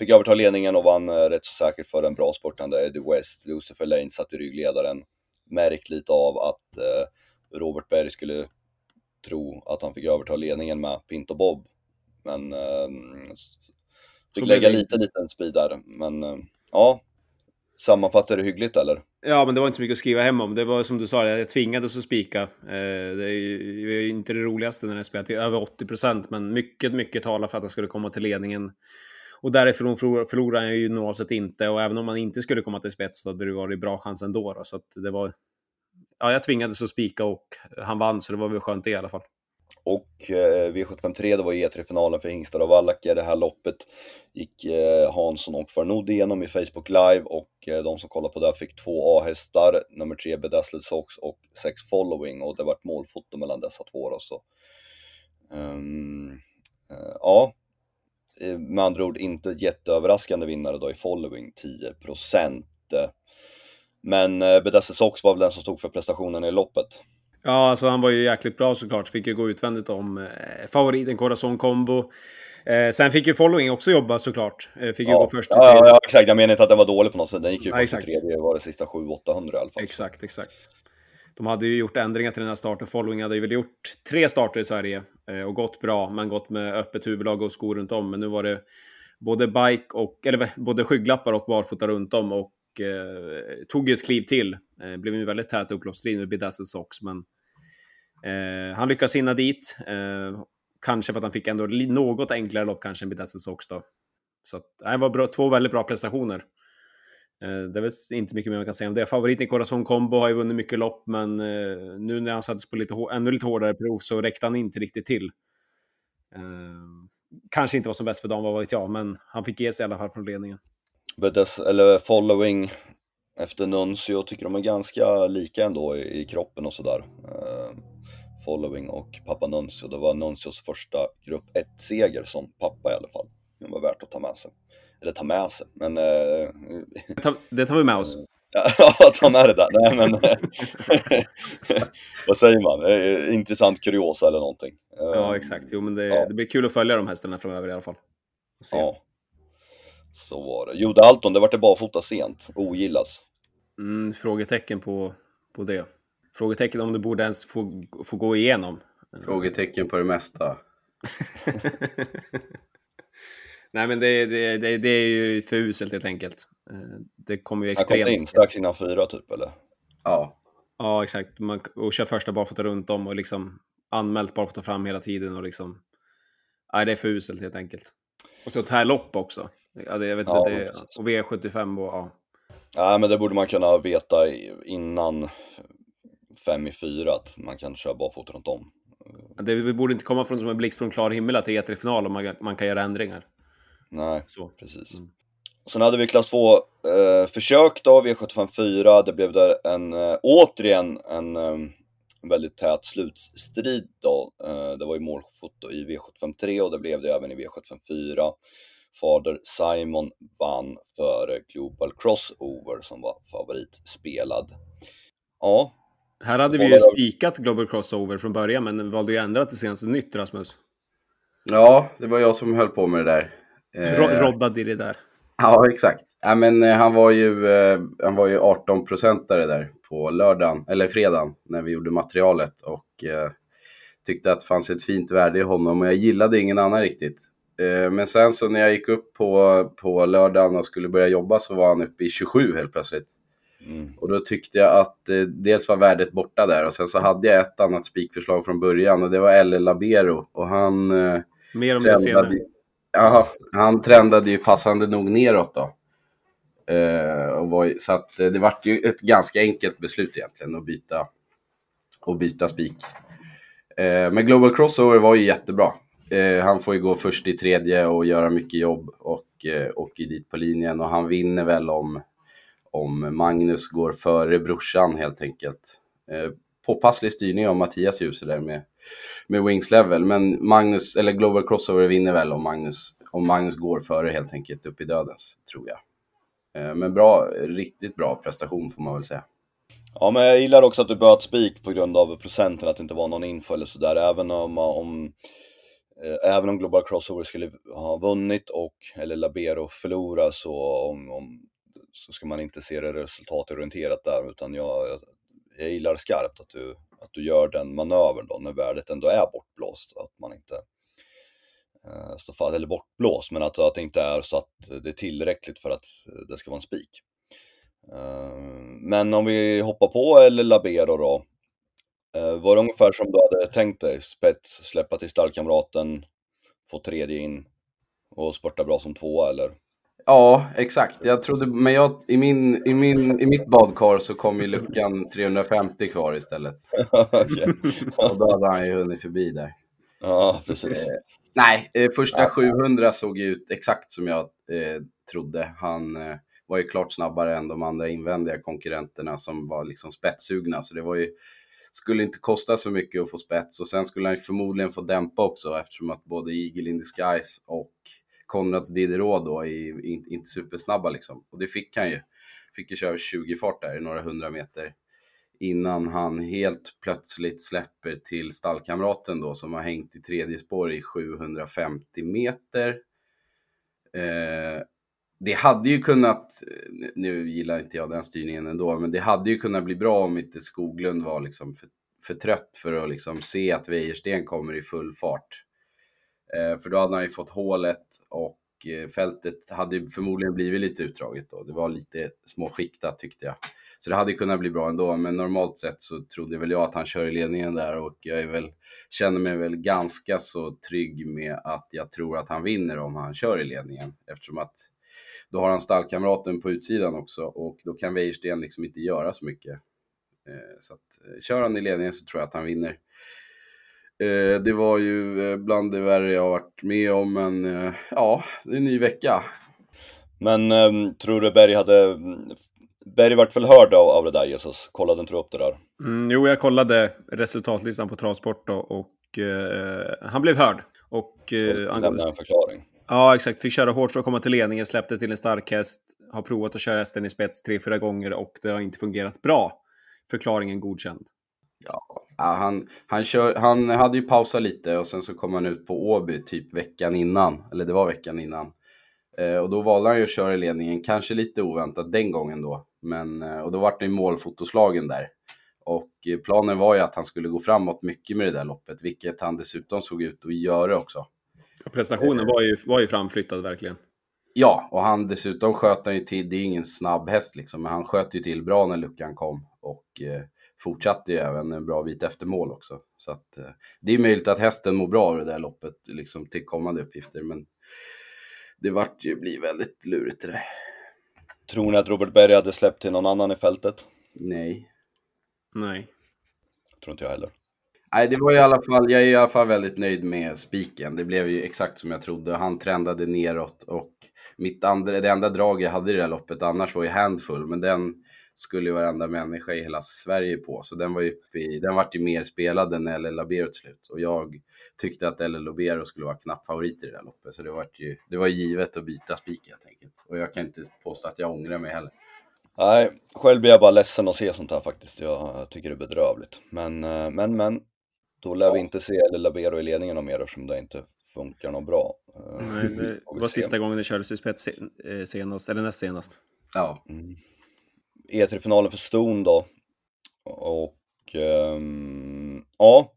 fick överta ledningen och vann eh, rätt så säkert för en bra sportande Eddie West. Lucifer Lane satt i ryggledaren. Märkt lite av att eh, Robert Berg skulle tro att han fick överta ledningen med Pinto Bob. Men eh, fick lägga lite liten speed där. Men eh, ja, sammanfattar det hyggligt eller? Ja, men det var inte så mycket att skriva hem om. Det var som du sa, jag tvingades att spika. Eh, det är ju inte det roligaste när det spelar till över 80 procent, men mycket, mycket talar för att han skulle komma till ledningen. Och därifrån förlorar han ju normalt sett inte. Och även om man inte skulle komma till spets så hade det varit bra chans ändå. Då. Så det var ja, jag tvingades att spika och han vann, så det var väl skönt det i alla fall. Och eh, V753, det var E3-finalen för hingstar och vallacker. Det här loppet gick eh, Hansson och Farnod igenom i Facebook Live och eh, de som kollade på det fick två A-hästar, nummer tre Bedazzled Sox och sex Following och det vart målfoto mellan dessa två då. Så, um, ja, eh, med andra ord inte jätteöverraskande vinnare då i Following 10%. Men eh, Sox var väl den som stod för prestationen i loppet. Ja, alltså han var ju jäkligt bra såklart. Fick ju gå utvändigt om eh, favoriten Corazon Combo. Eh, sen fick ju Following också jobba såklart. Eh, fick ja. ju gå först till ja, ja, exakt. Jag menar inte att den var dålig på något sätt. Den gick ju först ja, till tredje, var det sista 7-800 i alla fall. Exakt, exakt. De hade ju gjort ändringar till den här starten. Following hade ju väl gjort tre starter i Sverige eh, och gått bra, men gått med öppet huvudlag och skor runt om. Men nu var det både bike och, eller både skygglappar och barfota runt om och eh, tog ju ett kliv till. Eh, blev ju väldigt tät upploppsstrid med Bedazzled Sox, men eh, han lyckas hinna dit. Eh, kanske för att han fick ändå något enklare lopp kanske än Bedazzled Sox då. Så att, det var bra, två väldigt bra prestationer. Eh, det är väl inte mycket mer man kan säga om det. Favoriten Corazon Combo har ju vunnit mycket lopp, men eh, nu när han sattes på lite, ännu lite hårdare prov så räckte han inte riktigt till. Eh, kanske inte var som bäst för dagen, vad vet jag, men han fick ge sig i alla fall från ledningen. Bedes, eller following efter Nuncio tycker de är ganska lika ändå i, i kroppen och sådär. Uh, following och pappa Nuncio, det var Nuncios första grupp 1-seger som pappa i alla fall. Det var värt att ta med sig. Eller ta med sig, men... Uh, det tar vi med oss. Ja, ta med det där. Nej, men, vad säger man? Eh, intressant kuriosa eller någonting. Ja, exakt. Jo, men det, ja. det blir kul att följa de hästarna framöver i alla fall. Ja, så var det. Jude Alton, det vart det barfota sent. Ogillas. Mm, frågetecken på, på det. Frågetecken om det borde ens få, få gå igenom. Frågetecken på det mesta. Nej, men det, det, det, det, är ju för uselt helt enkelt. Eh, det kommer ju extremt... Han kom in strax innan fyra typ, eller? Ja. Ja, exakt. Man, och kör första barfota runt om och liksom anmält barfota fram hela tiden och liksom... Nej, det är för uselt helt enkelt. Och så ett här lopp också. Ja, det, jag vet ja, det, och V75 och ja. Nej, men det borde man kunna veta innan fem i fyra att man kan köra barfota runt om. Det borde inte komma från som en blixt från klar himmel att det är E3-final och man, man kan göra ändringar. Nej, så. precis. Mm. Sen hade vi klass 2 eh, försök då, V754. Det blev där en, eh, återigen en eh, väldigt tät slutstrid då. Eh, det var ju målfoto i V753 och det blev det även i V754. Fader Simon vann för Global Crossover som var favoritspelad. Ja. Här hade vi ju spikat Global Crossover från början, men valde ju att ändra till senaste nytt, Rasmus. Ja, det var jag som höll på med det där. Eh, Roddade i det där. Ja, exakt. Ja, men, eh, han var ju, eh, han var ju 18-procentare där på lördagen, eller fredagen, när vi gjorde materialet. Och eh, tyckte att det fanns ett fint värde i honom och jag gillade ingen annan riktigt. Eh, men sen så när jag gick upp på, på lördagen och skulle börja jobba så var han uppe i 27 helt plötsligt. Mm. Och då tyckte jag att eh, dels var värdet borta där och sen så hade jag ett annat spikförslag från början och det var Elle Labero. Och han... Eh, Mer om det senare. Ja, han trendade ju passande nog neråt då. Eh, och var, så att det vart ju ett ganska enkelt beslut egentligen att byta, att byta spik. Eh, men Global Crossover var ju jättebra. Eh, han får ju gå först i tredje och göra mycket jobb och eh, åker dit på linjen och han vinner väl om, om Magnus går före brorsan helt enkelt. Eh, påpasslig styrning av Mattias Djuse där med, med Wings Level, men Magnus, eller Global Crossover vinner väl om Magnus, om Magnus går före helt enkelt upp i dödens, tror jag. Eh, men bra, riktigt bra prestation får man väl säga. Ja, men jag gillar också att du böt spik på grund av procenten, att det inte var någon info eller sådär. Även om, om, Eh, även om Global Crossover skulle ha vunnit och, eller Labero förlora så, om, om, så ska man inte se det resultatorienterat där, utan jag, jag, jag gillar skarpt att du, att du gör den manövern då när värdet ändå är bortblåst. Att man inte eh, står fast, eller bortblåst, men att, att det inte är så att det är tillräckligt för att det ska vara en spik. Eh, men om vi hoppar på eller Labero då. Eh, var det ungefär som du hade tänkt dig? Spets, släppa till stallkamraten, få tredje in och spurta bra som tvåa eller? Ja, exakt. Jag trodde, men jag, i, min, i, min, i mitt badkar så kom ju luckan 350 kvar istället. och då hade han ju hunnit förbi där. Ja, precis. Eh, nej, eh, första 700 såg ju ut exakt som jag eh, trodde. Han eh, var ju klart snabbare än de andra invändiga konkurrenterna som var liksom spetssugna. Så det var ju, skulle inte kosta så mycket att få spets och sen skulle han ju förmodligen få dämpa också eftersom att både Eagle in disguise och Konrads Diderot då är inte supersnabba liksom. Och det fick han ju. Fick ju köra 20 fart där i några hundra meter innan han helt plötsligt släpper till stallkamraten då som har hängt i tredje spår i 750 meter. Eh, det hade ju kunnat, nu gillar inte jag den styrningen ändå, men det hade ju kunnat bli bra om inte Skoglund var liksom för, för trött för att liksom se att Wäjersten kommer i full fart. Eh, för då hade han ju fått hålet och eh, fältet hade förmodligen blivit lite utdraget då. Det var lite småskiktat tyckte jag. Så det hade kunnat bli bra ändå, men normalt sett så trodde väl jag att han kör i ledningen där och jag är väl, känner mig väl ganska så trygg med att jag tror att han vinner om han kör i ledningen eftersom att då har han stallkamraten på utsidan också och då kan Wäjersten liksom inte göra så mycket. Eh, så att, kör han i ledningen så tror jag att han vinner. Eh, det var ju eh, bland det värre jag varit med om, men eh, ja, det är en ny vecka. Men um, tror du Berg hade... Berg vart väl hörd av, av det där Jesus? Kollade inte du upp det där? Mm, jo, jag kollade resultatlistan på Travsport då, och uh, han blev hörd. Och, uh, och angående... en förklaring. Ja, exakt. Fick köra hårt för att komma till ledningen, släppte till en stark häst. Har provat att köra hästen i spets tre, fyra gånger och det har inte fungerat bra. Förklaringen godkänd. Ja, han, han, kör, han hade ju pausat lite och sen så kom han ut på Åby typ veckan innan, eller det var veckan innan. Eh, och då valde han ju att köra i ledningen, kanske lite oväntat den gången då. Men, eh, och då var det ju målfotoslagen där. Och eh, planen var ju att han skulle gå framåt mycket med det där loppet, vilket han dessutom såg ut att göra också. Prestationen var ju, var ju framflyttad verkligen. Ja, och han dessutom sköt han ju till, det är ingen snabb häst liksom, men han sköt ju till bra när luckan kom. Och eh, fortsatte ju även en bra bit efter mål också. Så att, eh, det är möjligt att hästen mår bra av det där loppet liksom, till kommande uppgifter, men det vart ju, blir väldigt lurigt det där. Tror ni att Robert Berg hade släppt till någon annan i fältet? Nej. Nej. Tror inte jag heller. Nej, det var i alla fall, jag är i alla fall väldigt nöjd med spiken. Det blev ju exakt som jag trodde. Han trendade neråt och mitt andra, det enda drag jag hade i det här loppet annars var ju handfull, men den skulle ju varenda människa i hela Sverige på, så den var ju i, den vart ju mer spelad än LL Labero till slut. Och jag tyckte att LL Labero skulle vara knapp favorit i det där loppet, så det var ju, det var givet att byta spik helt enkelt. Och jag kan inte påstå att jag ångrar mig heller. Nej, själv blir jag bara ledsen att se sånt här faktiskt. Jag tycker det är bedrövligt. Men, eh, men, men. Då lär Ja. vi inte se El Labero i ledningen något mer eftersom det inte funkar något bra. Eh, Nej, det var sista gången det kördes i spets eh, senast, eller näst senast. Ja, Mm. E3-finalen för Ston då. Och ehm, ja,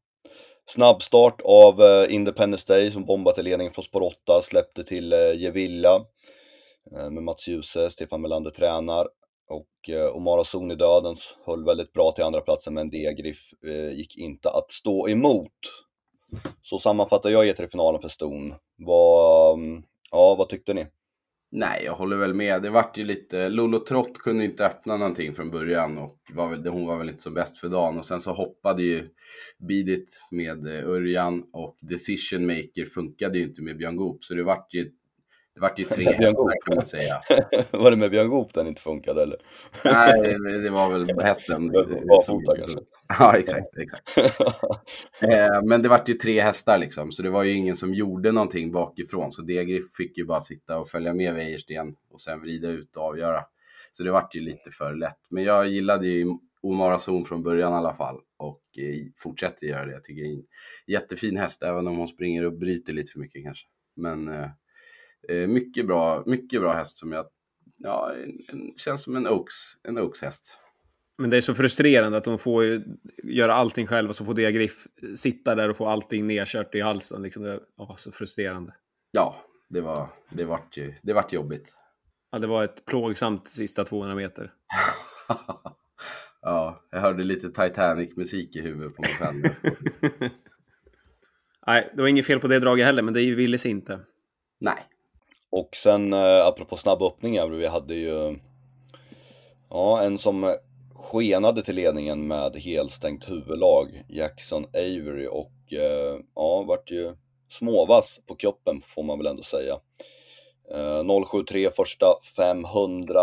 snabbstart av eh, Independence Day som bombat i ledningen från spår 8, släppte till uh, Gevilla eh, med Mats Djuse, Stefan Melander tränar. Och eh, Omara Zon i dödens höll väldigt bra till andra platsen men Degrif eh, gick inte att stå emot. Så sammanfattar jag E3-finalen för Ston. Vad, mm, ja, vad tyckte ni? Nej, jag håller väl med. Det vart ju lite... Lolo Trott kunde inte öppna någonting från början och var väl, hon var väl inte som bäst för dagen. Och sen så hoppade ju Bidit med eh, Örjan och Decision Maker funkade ju inte med Björn Goop. Så det vart ju, det vart ju tre hästar Goop. kan man säga. var det med Björn Goop den inte funkade eller? Nej, det- var väl hästen. Barfota kanske? Ja, exakt. exakt. Eh, Men det vart ju tre hästar liksom, så det var ju ingen som gjorde någonting bakifrån. Så Degerif fick ju bara sitta och följa med Wäjersten och sen vrida ut och avgöra. Så det vart ju lite för lätt. Men jag gillade ju Omara Zon från början i alla fall och eh, fortsätter göra det. Jag tycker det är en jättefin häst, även om hon springer och bryter lite för mycket kanske. Men eh, mycket bra, mycket bra häst som jag, ja, en, en, känns som en Oaks, en Oaks häst. Men det är så frustrerande att de får ju göra allting själva och så får Diagriff sitta där och få allting nedkört i halsen. Liksom det åh, så frustrerande. Ja, det var, det vart ju, det vart jobbigt. Ja, det var ett plågsamt sista 200 meter. ja, jag hörde lite Titanic-musik i huvudet på mig själv. Nej, det var inget fel på det draget heller, men det ville inte. Nej, och sen eh, apropå snabba öppningar, vi hade ju ja, en som skenade till ledningen med helstängt huvudlag, Jackson Avery och eh, ja, vart ju småvass på kuppen får man väl ändå säga. Eh, 073 första 500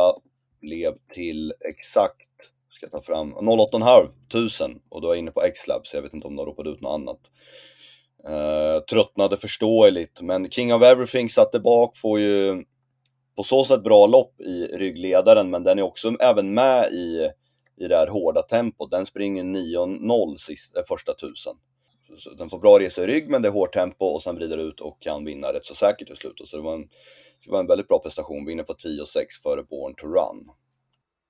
blev till exakt, ska jag ta fram, 08,5 tusen och då är jag inne på X-Lab så jag vet inte om de ropade ut något annat. Eh, tröttnade förståeligt, men King of Everything satte bak, får ju på så sätt bra lopp i ryggledaren, men den är också även med i, i det här hårda tempot. Den springer 9.0 sist- eh, första tusen. Så den får bra resa i rygg, men det är hårt tempo och sen vrider ut och kan vinna rätt så säkert till slut. Så det var en, det var en väldigt bra prestation. Vinner på 10.6 före Born to Run.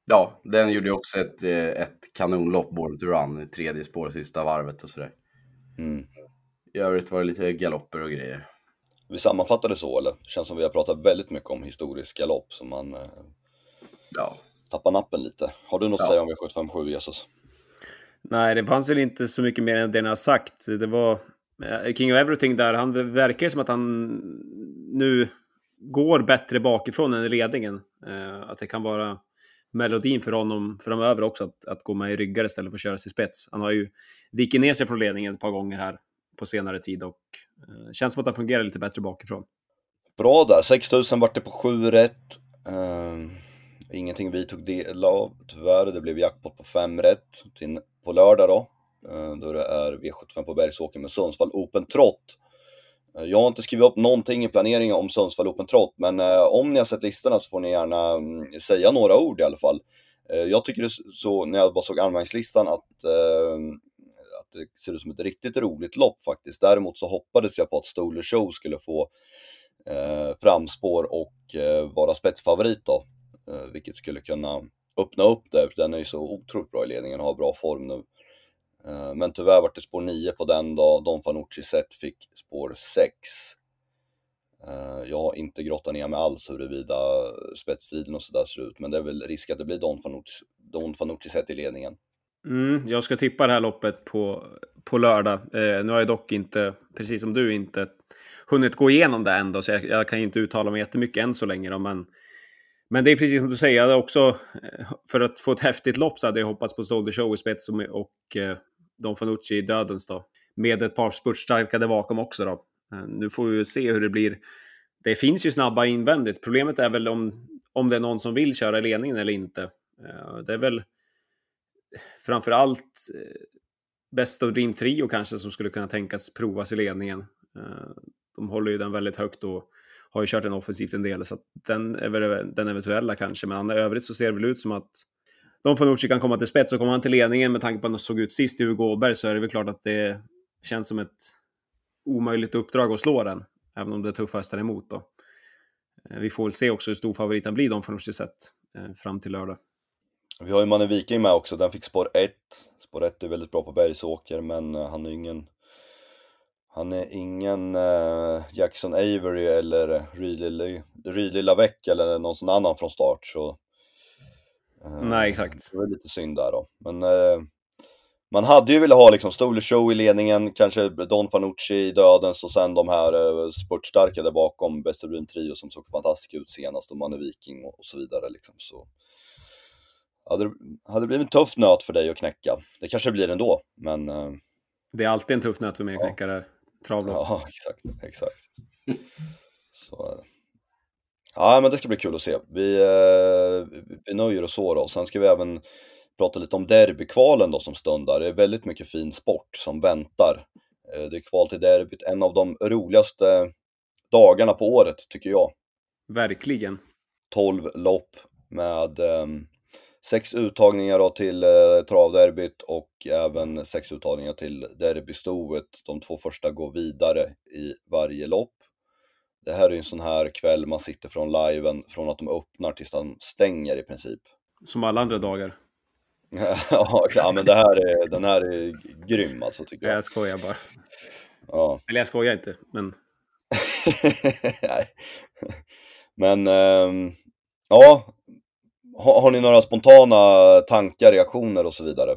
ja, den gjorde ju också ett, eh, ett kanonlopp, Born to Run, i tredje spår, sista varvet och sådär. Mm. I övrigt var det lite galopper och grejer. Vi sammanfattade så, eller? Känns som vi har pratat väldigt mycket om historiska lopp, så man eh, Ja, tappar nappen lite. Har du något Ja. att säga om V757, Jesus? Nej, det fanns väl inte så mycket mer än det ni har sagt. Det var eh, King of Everything där, han verkar som att han nu går bättre bakifrån än i ledningen. Eh, att det kan vara melodin för honom framöver också, att, att gå med i ryggar istället för att köra sig i spets. Han har ju vikit ner sig från ledningen ett par gånger här på senare tid och eh, känns som att han fungerar lite bättre bakifrån. Bra där, 6000 vart det på 7 rätt. Uh, ingenting vi tog del av tyvärr. Det blev jackpot på 5 rätt till, på lördag då. Uh, då det är V75 på Bergsåker med Sundsvall Open Trot. Uh, jag har inte skrivit upp någonting i planeringen om Sundsvall Open Trot, men eh, om ni har sett listorna så får ni gärna um, säga några ord i alla fall. Eh, jag tycker det så, när jag bara såg anmälningslistan, att, ehm, att det ser ut som ett riktigt roligt lopp faktiskt. Däremot så hoppades jag på att Stoler Show skulle få eh, framspår och eh, vara spetsfavorit då. Eh, vilket skulle kunna öppna upp det, för den är ju så otroligt bra i ledningen och har bra form nu. Eh, men tyvärr var det spår 9 på den då, Don Fanucci Zet fick spår 6. Eh, jag har inte grottat ner mig alls huruvida spetsstriden och sådär ser ut, men det är väl risk att det blir Don Fanucci, Don Fanucci sett i ledningen. Mm, jag ska tippa det här loppet på, på lördag. Eh, nu har jag dock inte, precis som du, inte hunnit gå igenom det ändå, så jag, jag kan inte uttala mig jättemycket än så länge. Då, men, men det är precis som du säger, jag hade också, eh, för att få ett häftigt lopp så hade jag hoppats på Soldier Show i spets och, och eh, Don Fanucci i dödens då. Med ett par spurtstarkade bakom också då. Eh, nu får vi se hur det blir. Det finns ju snabba invändigt. Problemet är väl om, om det är någon som vill köra ledningen eller inte. Eh, det är väl framför allt eh, Best of Dream Trio kanske som skulle kunna tänkas provas i ledningen. Eh, de håller ju den väldigt högt och har ju kört den offensivt en del, så den är väl den eventuella kanske. Men i övrigt så ser det väl ut som att de Fanucci kan komma till spets och kommer han till ledningen med tanke på att han såg ut sist i Hugo Åberg så är det väl klart att det känns som ett omöjligt uppdrag att slå den, även om det är tuffa hästar emot då. Eh, vi får väl se också hur stor favoriten blir de Fanucci sett fram till lördag. Vi har ju Manne Viking med också, den fick spår 1. Spår 1 är väldigt bra på Bergsåker, men eh, han är ingen han är ingen uh, Jackson Avery eller Ridley Lavec eller någon sån annan från start. Så, uh, Nej, exakt. Det var lite synd där då. Men uh, man hade ju velat ha liksom Stoler Show i ledningen, kanske Don Fanucci i dödens och sen de här uh, spurtstarka där bakom, of Trio som såg fantastiska ut senast och Manne Viking och, och, så vidare. Liksom. Så, hade, det, hade det blivit en tuff nöt för dig att knäcka. Det kanske det blir ändå, men... Det är alltid en tuff nöt för mig att knäcka där travlopp. Ja, exakt. exakt. Så är det. Ja, men det ska bli kul att se. Vi, eh, vi nöjer oss så då. Sen ska vi även prata lite om derbykvalen då som stundar. Det är väldigt mycket fin sport som väntar. Eh, det är kval till derbyt, en av de roligaste dagarna på året tycker jag. Verkligen. 12 lopp med eh, sex uttagningar då till eh, travderbyt och även sex uttagningar till derbystoet. De två första går vidare i varje lopp. Det här är en sån här kväll man sitter från liven från att de öppnar tills de stänger i princip. Som alla andra dagar. ja, men det här är, den här är grym alltså tycker jag. Jag skojar bara. Ja. Eller jag skojar inte, men... Nej. Men, ähm, ja, har, har, ni några spontana tankar, reaktioner och så vidare?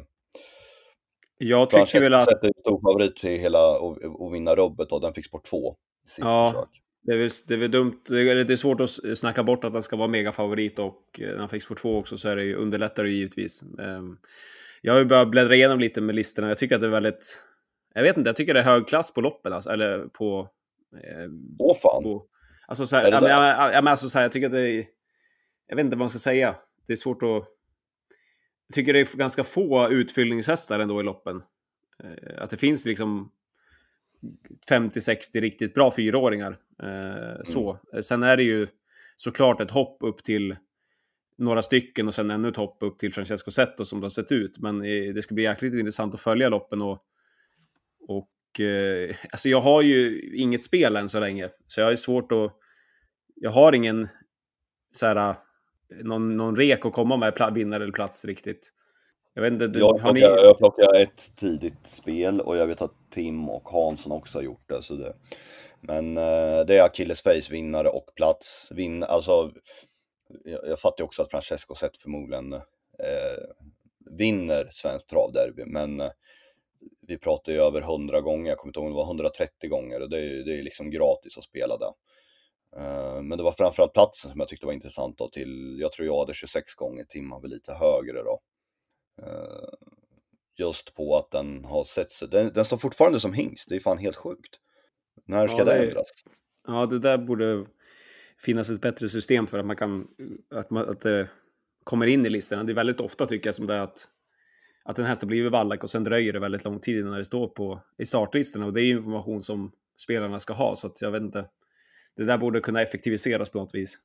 Jag tycker Franchette väl att... sätter stor favorit till hela och, vinna rubbet och den fick sport två. Ja, försök. det är, väl, det är väl dumt. Det är, svårt att snacka bort att den ska vara megafavorit och eh, när han fick sport två också så är det ju, underlättar det givetvis. Ehm, jag har ju börjat bläddra igenom lite med listorna. Jag tycker att det är väldigt... Jag vet inte, jag tycker det är hög klass på loppen, alltså, eller på... Eh, Åh fan! På, alltså så här, ja, men, jag, jag, alltså så här, jag tycker att det är... Jag vet inte vad man ska säga det är svårt att... Jag tycker det är ganska få utfyllningshästar ändå i loppen. Eh, att det finns liksom 50-60 riktigt bra fyraåringar. Eh, så. Mm. Sen är det ju såklart ett hopp upp till några stycken och sen ännu ett hopp upp till Francesco Zetto som det har sett ut. Men det ska bli jäkligt intressant att följa loppen och, och eh, alltså jag har ju inget spel än så länge. Så jag har svårt att... Jag har ingen så här någon, någon rek att komma med vinnare eller plats riktigt. Jag, vet inte, jag, plockar, ni... jag plockar ett tidigt spel och jag vet att Tim och Hansson också har gjort det. Så det men eh, det är Achilles face vinnare och plats. Vin, alltså, jag, jag fattar också att Francesco sett förmodligen eh, vinner Svenskt travderby, men eh, vi pratar ju över 100 gånger, jag kommer inte ihåg om det var 130 gånger och det är ju liksom gratis att spela det. Eh, men det var framförallt platsen som jag tyckte var intressant då till, jag tror jag hade 26 gånger, Tim har väl lite högre då. Eh, just på att den har sett sig, den, den står fortfarande som hingst, det är fan helt sjukt. När ska ja, det, det ändras? Ja, det där borde finnas ett bättre system för att man kan, att, man, att det kommer in i listorna. Det är väldigt ofta tycker jag som det är att, att en häst har blivit vallack och sen dröjer det väldigt lång tid innan det står på, i startlistorna och det är information som spelarna ska ha så att jag vet inte det där borde kunna effektiviseras på något vis.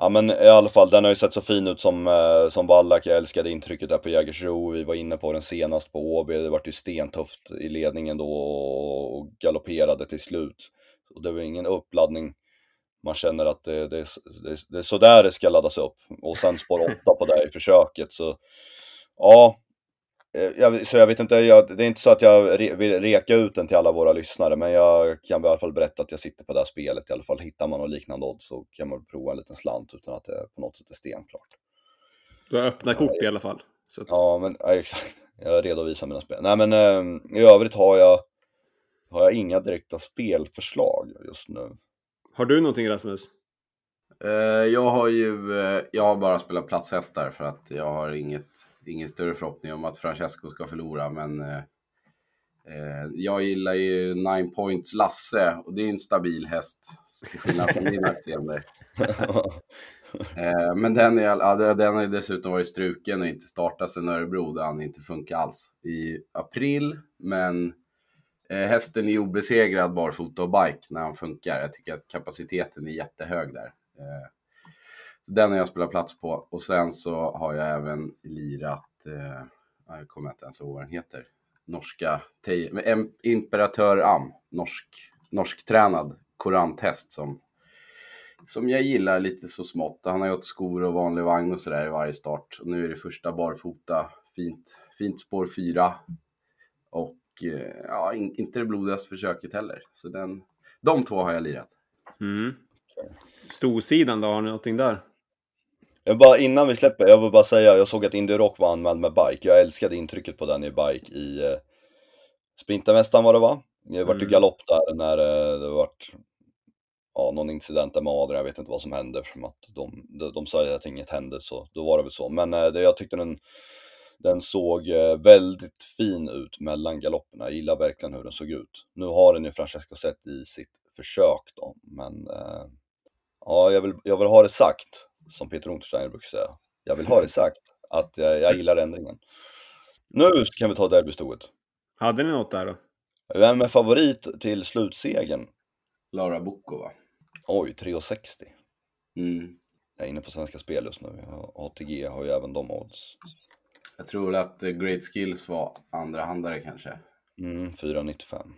Ja men i alla fall, den har ju sett så fin ut som, eh, som Wallach. Jag älskade intrycket där på Jägersro. Vi var inne på den senast på Åby. Det vart ju stentufft i ledningen då och galopperade till slut. Och det var ingen uppladdning. Man känner att det, det, det, det är sådär det ska laddas upp. Och sen spår 8 på det i försöket. Så ja, jag, så jag vet inte, jag, det är inte så att jag re, vill reka ut den till alla våra lyssnare, men jag kan i alla fall berätta att jag sitter på det här spelet i alla fall. Hittar man något liknande odds så kan man prova en liten slant utan att det på något sätt är stenklart. Du har öppna kort i alla fall. Så. Ja, men ja, exakt. Jag redovisar mina spel. Nej, men eh, i övrigt har jag, har jag inga direkta spelförslag just nu. Har du någonting Rasmus? Uh, jag har ju, uh, jag har bara spelat platshästar för att jag har inget ingen större förhoppning om att Francesco ska förlora, men eh, Eh, jag gillar ju Nine Points Lasse och det är en stabil häst, till skillnad från din aktie. Eh, men den, är, den har dessutom varit struken och inte startat sedan Örebro där han inte funkar alls. I april, men eh, hästen är obesegrad barfota och bike när han funkar. Jag tycker att kapaciteten är jättehög där. Eh, den har jag spelat plats på och sen så har jag även lirat, eh, jag kommer inte ens ihåg vad den heter, norska, Imperatör Am, norsk, norsktränad koranthäst som som jag gillar lite så smått. Han har gått skor och vanlig vagn och sådär i varje start. Och nu är det första barfota, fint, fint spår 4. Och eh, ja, inte det blodigaste försöket heller. Så den, de två har jag lirat. Mm. Storsidan då, har ni någonting där? Jag bara, innan vi släpper, jag vill bara säga, jag såg att Indy Rock var anmäld med bike. Jag älskade intrycket på den i bike i eh, Sprintermästaren var det va? Det vart mm. galopp där när eh, det vart ja, någon incident där med Adrian, jag vet inte vad som hände eftersom att de, de, de sa att inget hände så då var det väl så. Men eh, det, jag tyckte den, den såg eh, väldigt fin ut mellan galopperna, jag gillar verkligen hur den såg ut. Nu har den ju Francesco sett i sitt försök då, men eh, ja, jag vill, jag vill ha det sagt, som Peter Untersteiner brukar säga. Jag vill ha det sagt, att jag, jag gillar ändringen. Nu kan vi ta derbystoet. Hade ni något där då? Vem är favorit till slutsegen? Lara Bocco va? Oj, 3,60. Mm. Jag är inne på Svenska Spel just nu. ATG har ju även de odds. Jag tror att eh, Great Skills var andra handare kanske. Mm, 4,95.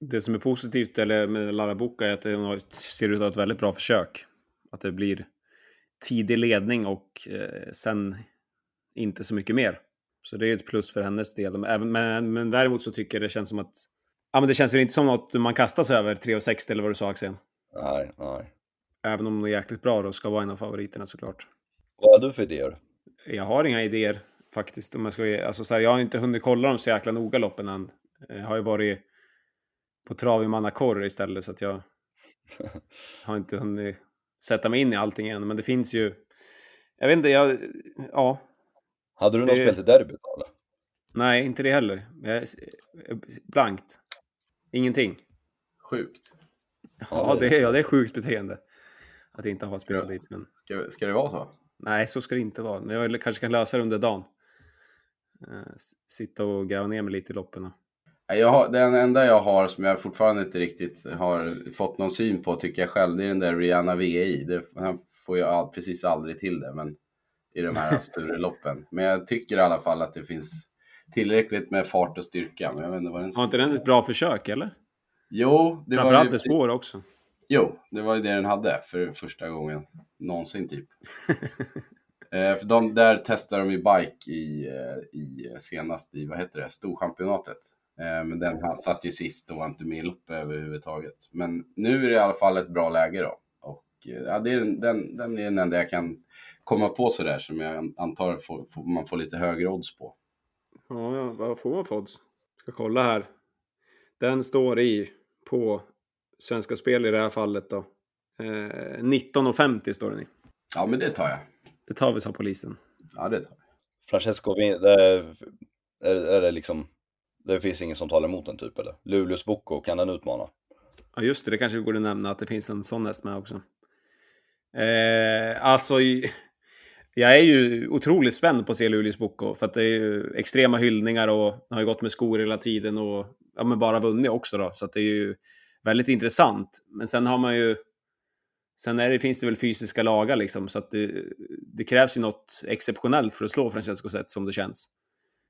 Det som är positivt eller med Lara Boka är att det ser ut att ha ett väldigt bra försök. Att det blir tidig ledning och eh, sen inte så mycket mer. Så det är ett plus för hennes del. Men, men, men däremot så tycker jag det känns som att... Ja, men det känns väl inte som något man kastar sig över 3,60 eller vad du sa Axel? Nej, nej. Även om de är jäkligt bra och ska vara en av favoriterna såklart. Vad har du för idéer? Jag har inga idéer faktiskt. Om jag, ska, alltså, så här, jag har inte hunnit kolla dem så jäkla noga loppen än. Jag har ju varit på trav i Manacor istället så att jag har inte hunnit sätta mig in i allting än. Men det finns ju... Jag vet inte, jag... Ja. Hade du något spel till derbyt eller? Nej, inte det heller. Jag, blankt. Ingenting. Sjukt. Ja, det är, ja, det är sjukt beteende. Att inte ha spelat dit. Men... Ska, ska det vara så? Nej, så ska det inte vara. Men jag kanske kan lösa det under dagen. Uh, sitta och gräva ner mig lite i loppen. Jag har, den enda jag har som jag fortfarande inte riktigt har fått någon syn på tycker jag själv, det är den där Rihanna VI. Det, han får ju all, precis aldrig till det men, i de här större loppen. Men jag tycker i alla fall att det finns tillräckligt med fart och styrka. Men jag vet inte vad den har inte den ett bra försök eller? Jo, det Framförallt med spår också. Jo, det var ju det den hade för första gången någonsin typ. eh, för de, där testade de ju bike i, eh, i senast i, vad heter det, Storchampionatet. Eh, men den satt ju sist och var inte med i loppet överhuvudtaget. Men nu är det i alla fall ett bra läge då. Och eh, ja, det är den, den, den är den enda jag kan komma på sådär som jag antar får, får, man får lite högre odds på. Ja, vad får man för odds? Ska kolla här. Den står i på Svenska Spel i det här fallet då. Eh, 19.50 står den i. Ja, men det tar jag. Det tar vi, sa polisen. Ja, det tar jag. Francesco, det är, är det liksom, det finns ingen som talar emot den typ eller? Luleås Boko, kan den utmana? Ja, just det, det kanske vi borde nämna att det finns en sån häst med också. Eh, alltså, jag är ju otroligt spänd på att se Luleås Boko, för att det är ju extrema hyllningar och har ju gått med skor hela tiden och ja, men bara vunnit också då, så att det är ju väldigt intressant. Men sen har man ju... Sen är det, finns det väl fysiska lagar liksom, så att det, det krävs ju något exceptionellt för att slå Francesco Zet som det känns.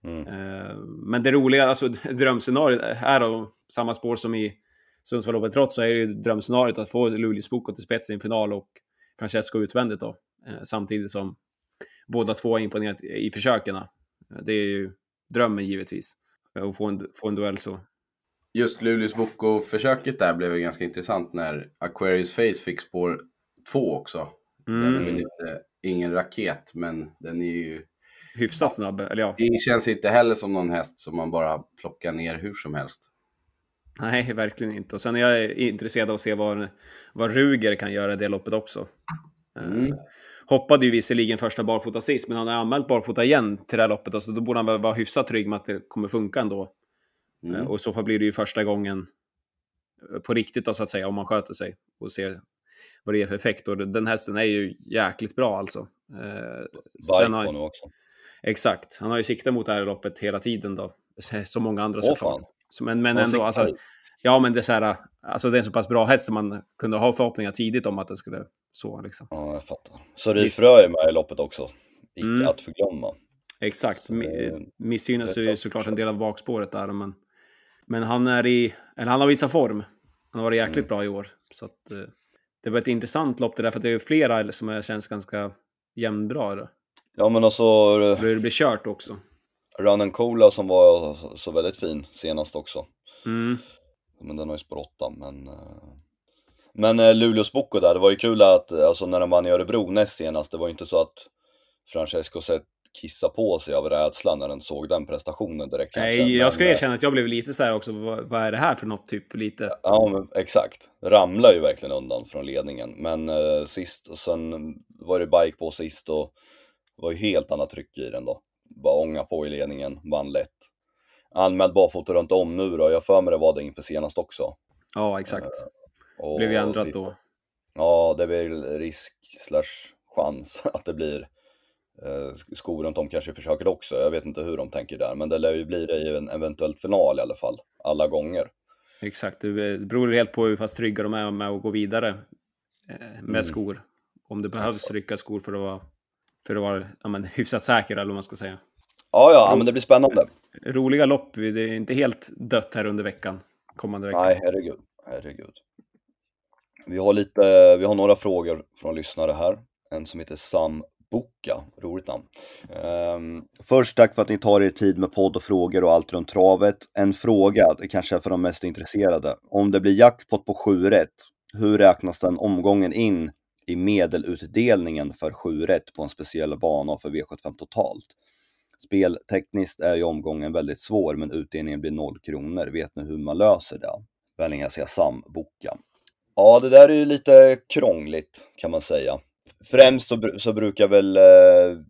Mm. Uh, men det roliga, alltså drömscenariot här då, samma spår som i Sundsvallloppet trots så är det ju drömscenariot att få Luleås Boko till spets i en final och Francesco utvändigt då. Uh, samtidigt som båda två har imponerat i försöken. Uh, det är ju drömmen givetvis. Att få en, få en duell så just Luleås Boko-försöket där blev ju ganska intressant när Aquarius Face fick spår 2 också. Mm. Den är väl inte, ingen raket, men den är ju... Hyfsat snabb, eller ja. Det känns inte heller som någon häst som man bara plockar ner hur som helst. Nej, verkligen inte. Och sen är jag intresserad av att se vad, vad Ruger kan göra i det loppet också. Mm. Uh, hoppade ju visserligen första barfota sist, men han har anmält barfota igen till det här loppet, så då borde han väl vara hyfsat trygg med att det kommer funka ändå. Eh, Mm. Och i så fall blir det ju första gången eh, på riktigt då, så att säga, om man sköter sig och ser vad det ger för effekt. Och den hästen är ju jäkligt bra alltså. Eh, sen har, också. Exakt, han har ju siktat mot det här loppet hela tiden då. Som många andra Åh såklart. fan. Men, men ändå, alltså, ja men det är så här, alltså det är en så pass bra häst som man kunde ha förhoppningar tidigt om att den skulle så liksom. Ja, jag fattar. Så Rifrö är med i loppet också. Icke Mm. att förglömma. Exakt, Så det Mi- är missgynnas ju såklart en del av bakspåret där, men, men han är i, eller han har visat form. Han har varit jäkligt Mm. bra i år. Så att, eh, det var ett intressant lopp det där, för det är ju flera som är- känns ganska jämnbra. Ja men alltså Det blir kört också. Run and Cola som var så, väldigt fin senast också. Mm. Men den har ju 8 men eh, Men eh, Luleås Boko där, det var ju kul att eh, alltså när de vann i Örebro näst senast, det var ju inte så att Francesco sett kissa på sig av rädsla när den såg den prestationen direkt kanske. Nej, jag ska men, eh, erkänna att jag blev lite så här också, vad, vad är det här för något typ? Lite. Ja, men exakt. Ramlar ju verkligen undan från ledningen. Men eh, sist, och sen var det bike på sist och det var ju helt annat tryck i den då. Bara ånga på i ledningen, vann lätt. Anmäld barfota runt om nu då, jag för mig det var det inför senast också. Ja, exakt. Och Blev ju ändrat det- då. Ja, det är väl risk slash chans att det blir eh, skor runt om kanske försöker också. Jag vet inte hur de tänker där, men det lär ju bli det i en eventuell final i alla fall. Alla gånger. Exakt, det beror helt på hur pass trygga de är med att gå vidare eh, med Mm. skor. Om det behövs rycka skor för att vara, för att vara ja, men, hyfsat säker, eller vad man ska säga. Ja, ja, men det blir spännande. Roliga lopp, det är inte helt dött här under veckan, kommande vecka. Nej, herregud. herregud. Vi har lite, vi har några frågor från lyssnare här. En som heter Sam Boka, roligt namn. Ehm, först tack för att ni tar er tid med podd och frågor och allt runt travet. En fråga, det kanske är för de mest intresserade. Om det blir jackpot på 7 rätt, hur räknas den omgången in i medelutdelningen för 7 rätt på en speciell bana för V75 totalt? Speltekniskt är ju omgången väldigt svår, men utdelningen blir 0 kronor. Vet ni hur man löser det? Vänligen hälsar Sam Boka. Ja, det där är ju lite krångligt kan man säga. Främst så, så brukar väl eh,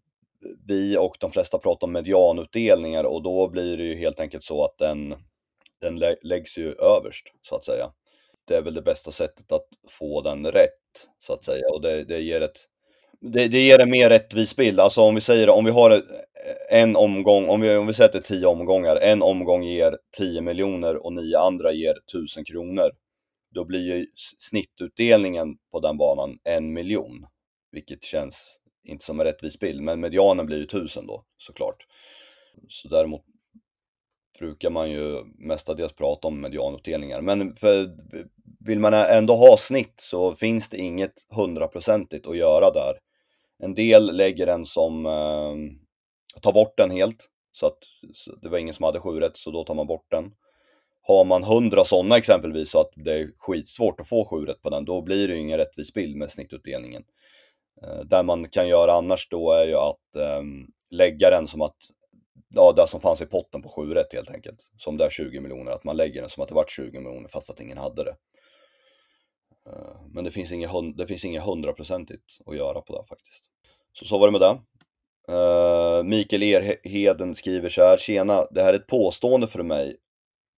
vi och de flesta prata om medianutdelningar och då blir det ju helt enkelt så att den, den lä- läggs ju överst så att säga. Det är väl det bästa sättet att få den rätt så att säga och det, det ger ett det, det ger en mer rättvis bild. Alltså om vi säger om vi har en omgång, om vi, om vi säger att det är tio omgångar, en omgång ger 10 miljoner och nio andra ger 1000 kronor. Då blir ju snittutdelningen på den banan en miljon. Vilket känns inte som en rättvis bild, men medianen blir ju 1000 då såklart. Så däremot brukar man ju mestadels prata om medianutdelningar. Men för, vill man ändå ha snitt så finns det inget hundraprocentigt att göra där. En del lägger den som, eh, tar bort den helt. Så att så det var ingen som hade sju rätt, så då tar man bort den. Har man hundra sådana exempelvis så att det är skitsvårt att få sju rätt på den, då blir det ju ingen rättvis bild med snittutdelningen. Eh, där man kan göra annars då är ju att eh, lägga den som att, ja det som fanns i potten på 7 rätt helt enkelt. Som det är 20 miljoner, att man lägger den som att det vart 20 miljoner fast att ingen hade det. Eh, men det finns inget, det finns inget hundraprocentigt att göra på det faktiskt. Så så var det med det. Uh, Mikael Erheden skriver så här, tjena, det här är ett påstående för mig,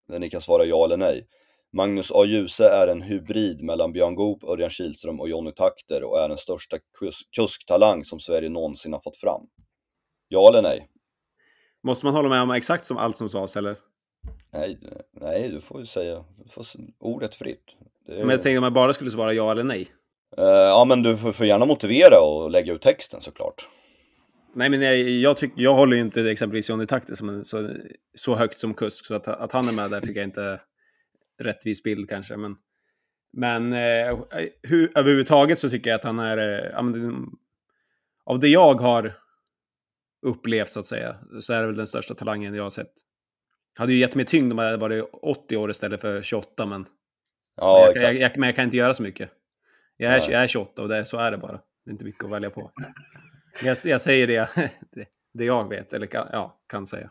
där ni kan svara ja eller nej. Magnus A. Djuse är en hybrid mellan Björn Goop, Örjan Kihlström och Jonny Takter och är den största kusktalang som Sverige någonsin har fått fram. Ja eller nej? Måste man hålla med om exakt som allt som sades, eller? Nej, nej du får ju säga, du får ordet fritt. Är, Men jag tänkte om jag bara skulle svara ja eller nej. Eh, ja men du får, får gärna motivera och lägga ut texten såklart. Nej, men jag, jag, tyck, jag håller ju inte exempelvis Johnny en, så, så högt som kusk, så att, att han är med där tycker jag inte är rättvis bild kanske. Men, men eh, hur, överhuvudtaget så tycker jag att han är, eh, av det jag har upplevt så att säga, så är det väl den största talangen jag har sett. Hade ju gett mig tyngd om jag hade varit 80 år istället för 28, men, Ja, jag, jag, jag, men jag kan inte göra så mycket. Jag är, Nej. jag är 28 och det, så är det bara. Det är inte mycket att välja på. Jag, jag säger det, det, det jag vet, eller kan, ja, kan säga.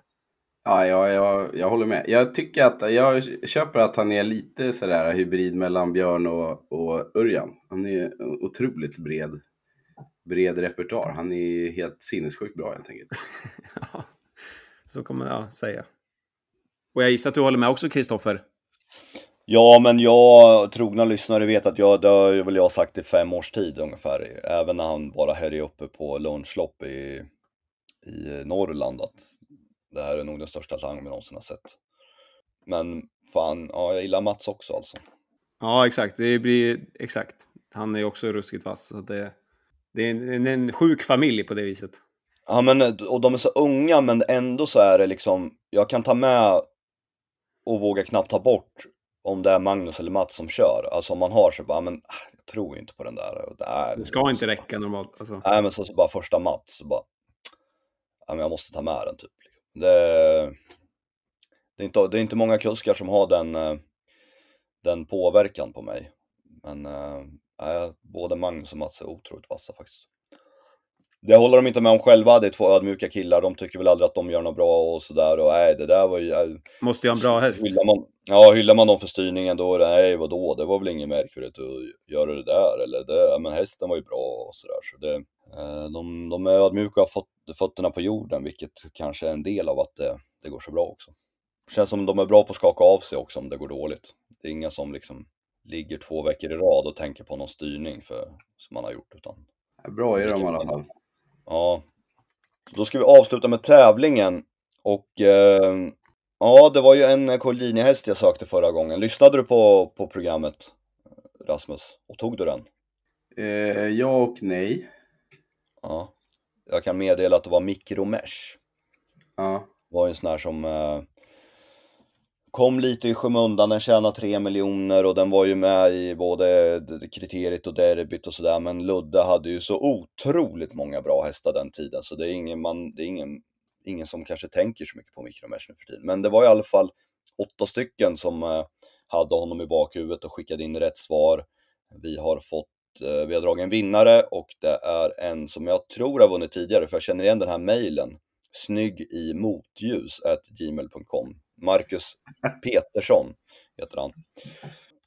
Ja, jag, jag, jag håller med. Jag tycker att, jag köper att han är lite sådär hybrid mellan Björn och, och Örjan. Han är otroligt bred, bred repertoar. Han är helt sinnessjukt bra helt enkelt. Ja, så kommer jag säga. Och jag gissar att du håller med också, Kristoffer? Ja, men jag, trogna lyssnare vet att jag, det har väl jag sagt i fem års tid ungefär. Även när han bara härjade uppe på lunchlopp i, i Norrland. Att det här är nog den största talangen vi någonsin har sett. Men fan, ja, jag gillar Mats också alltså. Ja, exakt. Det blir exakt. Han är också ruskigt vass. Så det, det är en, en sjuk familj på det viset. Ja, men och de är så unga, men ändå så är det liksom, jag kan ta med och våga knappt ta bort om det är Magnus eller Mats som kör. Alltså om man har så bara, men ah, jag tror inte på den där. Det, är, det ska inte räcka normalt. Alltså. Nej, men så, så bara första Mats, så bara, ja, men jag måste ta med den typ. Det, det, är inte, det är inte många kuskar som har den, eh, den påverkan på mig. Men både Magnus och Mats är otroligt vassa faktiskt. Det håller de inte med om själva, det är två ödmjuka killar, de tycker väl aldrig att de gör något bra och sådär och nej, det där var ju... Äh, Måste ju ha en bra häst. Hyllar man, ja, hyllar man dem för styrningen då, nej vadå, det var väl inget märkvärdigt att göra det där eller det, men hästen var ju bra och sådär. Så det, äh, de, de är ödmjuka och har fått fötterna på jorden, vilket kanske är en del av att det, det går så bra också. Det känns som de är bra på att skaka av sig också om det går dåligt. Det är inga som liksom ligger två veckor i rad och tänker på någon styrning för, som man har gjort. Utan bra är de i alla fall. Ja. Då ska vi avsluta med tävlingen. Och eh, ja, det var ju en kollinjehäst jag sökte förra gången. Lyssnade du på, på programmet Rasmus? Och tog du den? Eh, ja och nej. Ja. Jag kan meddela att det var Mikromesh. Ja. Det var ju en sån här som eh, kom lite i skymundan, den tjänade 3 miljoner och den var ju med i både kriteriet och derbyt och sådär. Men Ludde hade ju så otroligt många bra hästar den tiden så det är ingen, man, det är ingen, ingen som kanske tänker så mycket på Micromesh nu för tiden. Men det var i alla fall åtta stycken som eh, hade honom i bakhuvudet och skickade in rätt svar. Vi har fått eh, vi har dragit en vinnare och det är en som jag tror har vunnit tidigare för jag känner igen den här mejlen. Snygg i motljus gmail.com Marcus Petersson heter han.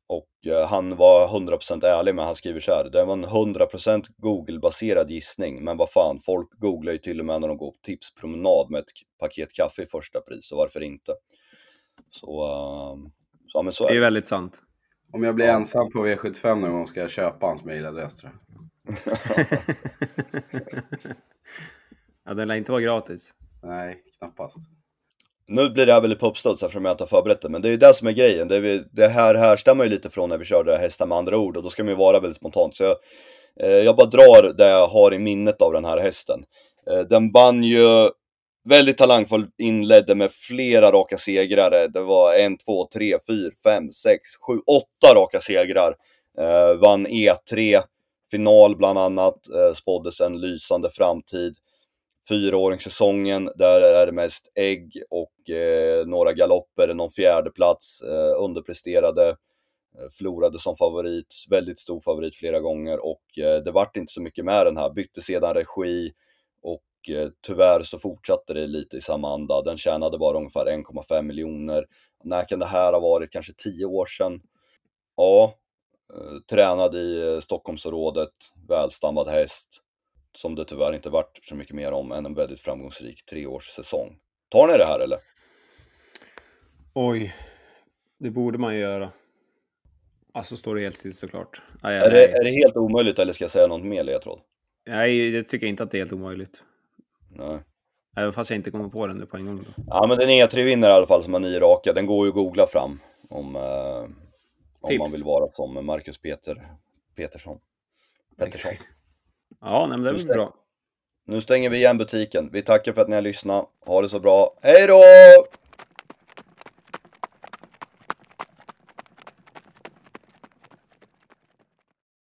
Och eh, han var 100% ärlig med han skriver så här. Det var en 100% Google-baserad gissning, men vad fan, folk googlar ju till och med när de går på tipspromenad med ett paket kaffe i första pris, så varför inte? Så, uh, ja, men så är det. är väldigt sant. Om jag blir ja. ensam på V75 någon gång ska jag köpa hans mejladress tror jag. ja, den lär inte vara gratis. Nej, knappast. Nu blir det här väldigt på uppstuds eftersom jag inte har förberett det, men det är ju det som är grejen. Det, är, det här härstammar ju lite från när vi körde hästar med andra ord och då ska man ju vara väldigt spontant. Så jag, eh, jag bara drar det jag har i minnet av den här hästen. Eh, den vann ju väldigt talangfull, inledde med flera raka segrar. Eh, det var en, två, tre, fyra, fem, sex, sju, åtta raka segrar. Eh, vann E3, final bland annat, eh, spåddes en lysande framtid fyraåringssäsongen, där är det mest ägg och eh, några galopper, någon fjärdeplats, eh, underpresterade, eh, förlorade som favorit, väldigt stor favorit flera gånger och eh, det vart inte så mycket med den här, bytte sedan regi och eh, tyvärr så fortsatte det lite i samma anda. Den tjänade bara ungefär 1,5 miljoner. När kan det här ha varit? Kanske 10 år sedan? Ja, eh, tränad i eh, Stockholmsområdet, välstammad häst som det tyvärr inte varit så mycket mer om än en väldigt framgångsrik treårssäsong. Tar ni det här eller? Oj, det borde man ju göra. Alltså står det helt still såklart. Aj, aj, är, det, är det helt omöjligt eller ska jag säga något mer ledtråd? Nej, det tycker jag inte att det är helt omöjligt. Nej. Även fast jag inte kommer på den nu på en gång. Då. Ja, men den E3 vinner i alla fall som har nio raka. Den går ju att googla fram om, eh, om man vill vara som Marcus Peter Petersson. Pettersson. Exakt. Ja, nej, men det blir bra. Nu stänger vi igen butiken. Vi tackar för att ni har lyssnat. Ha det så bra. Hej då!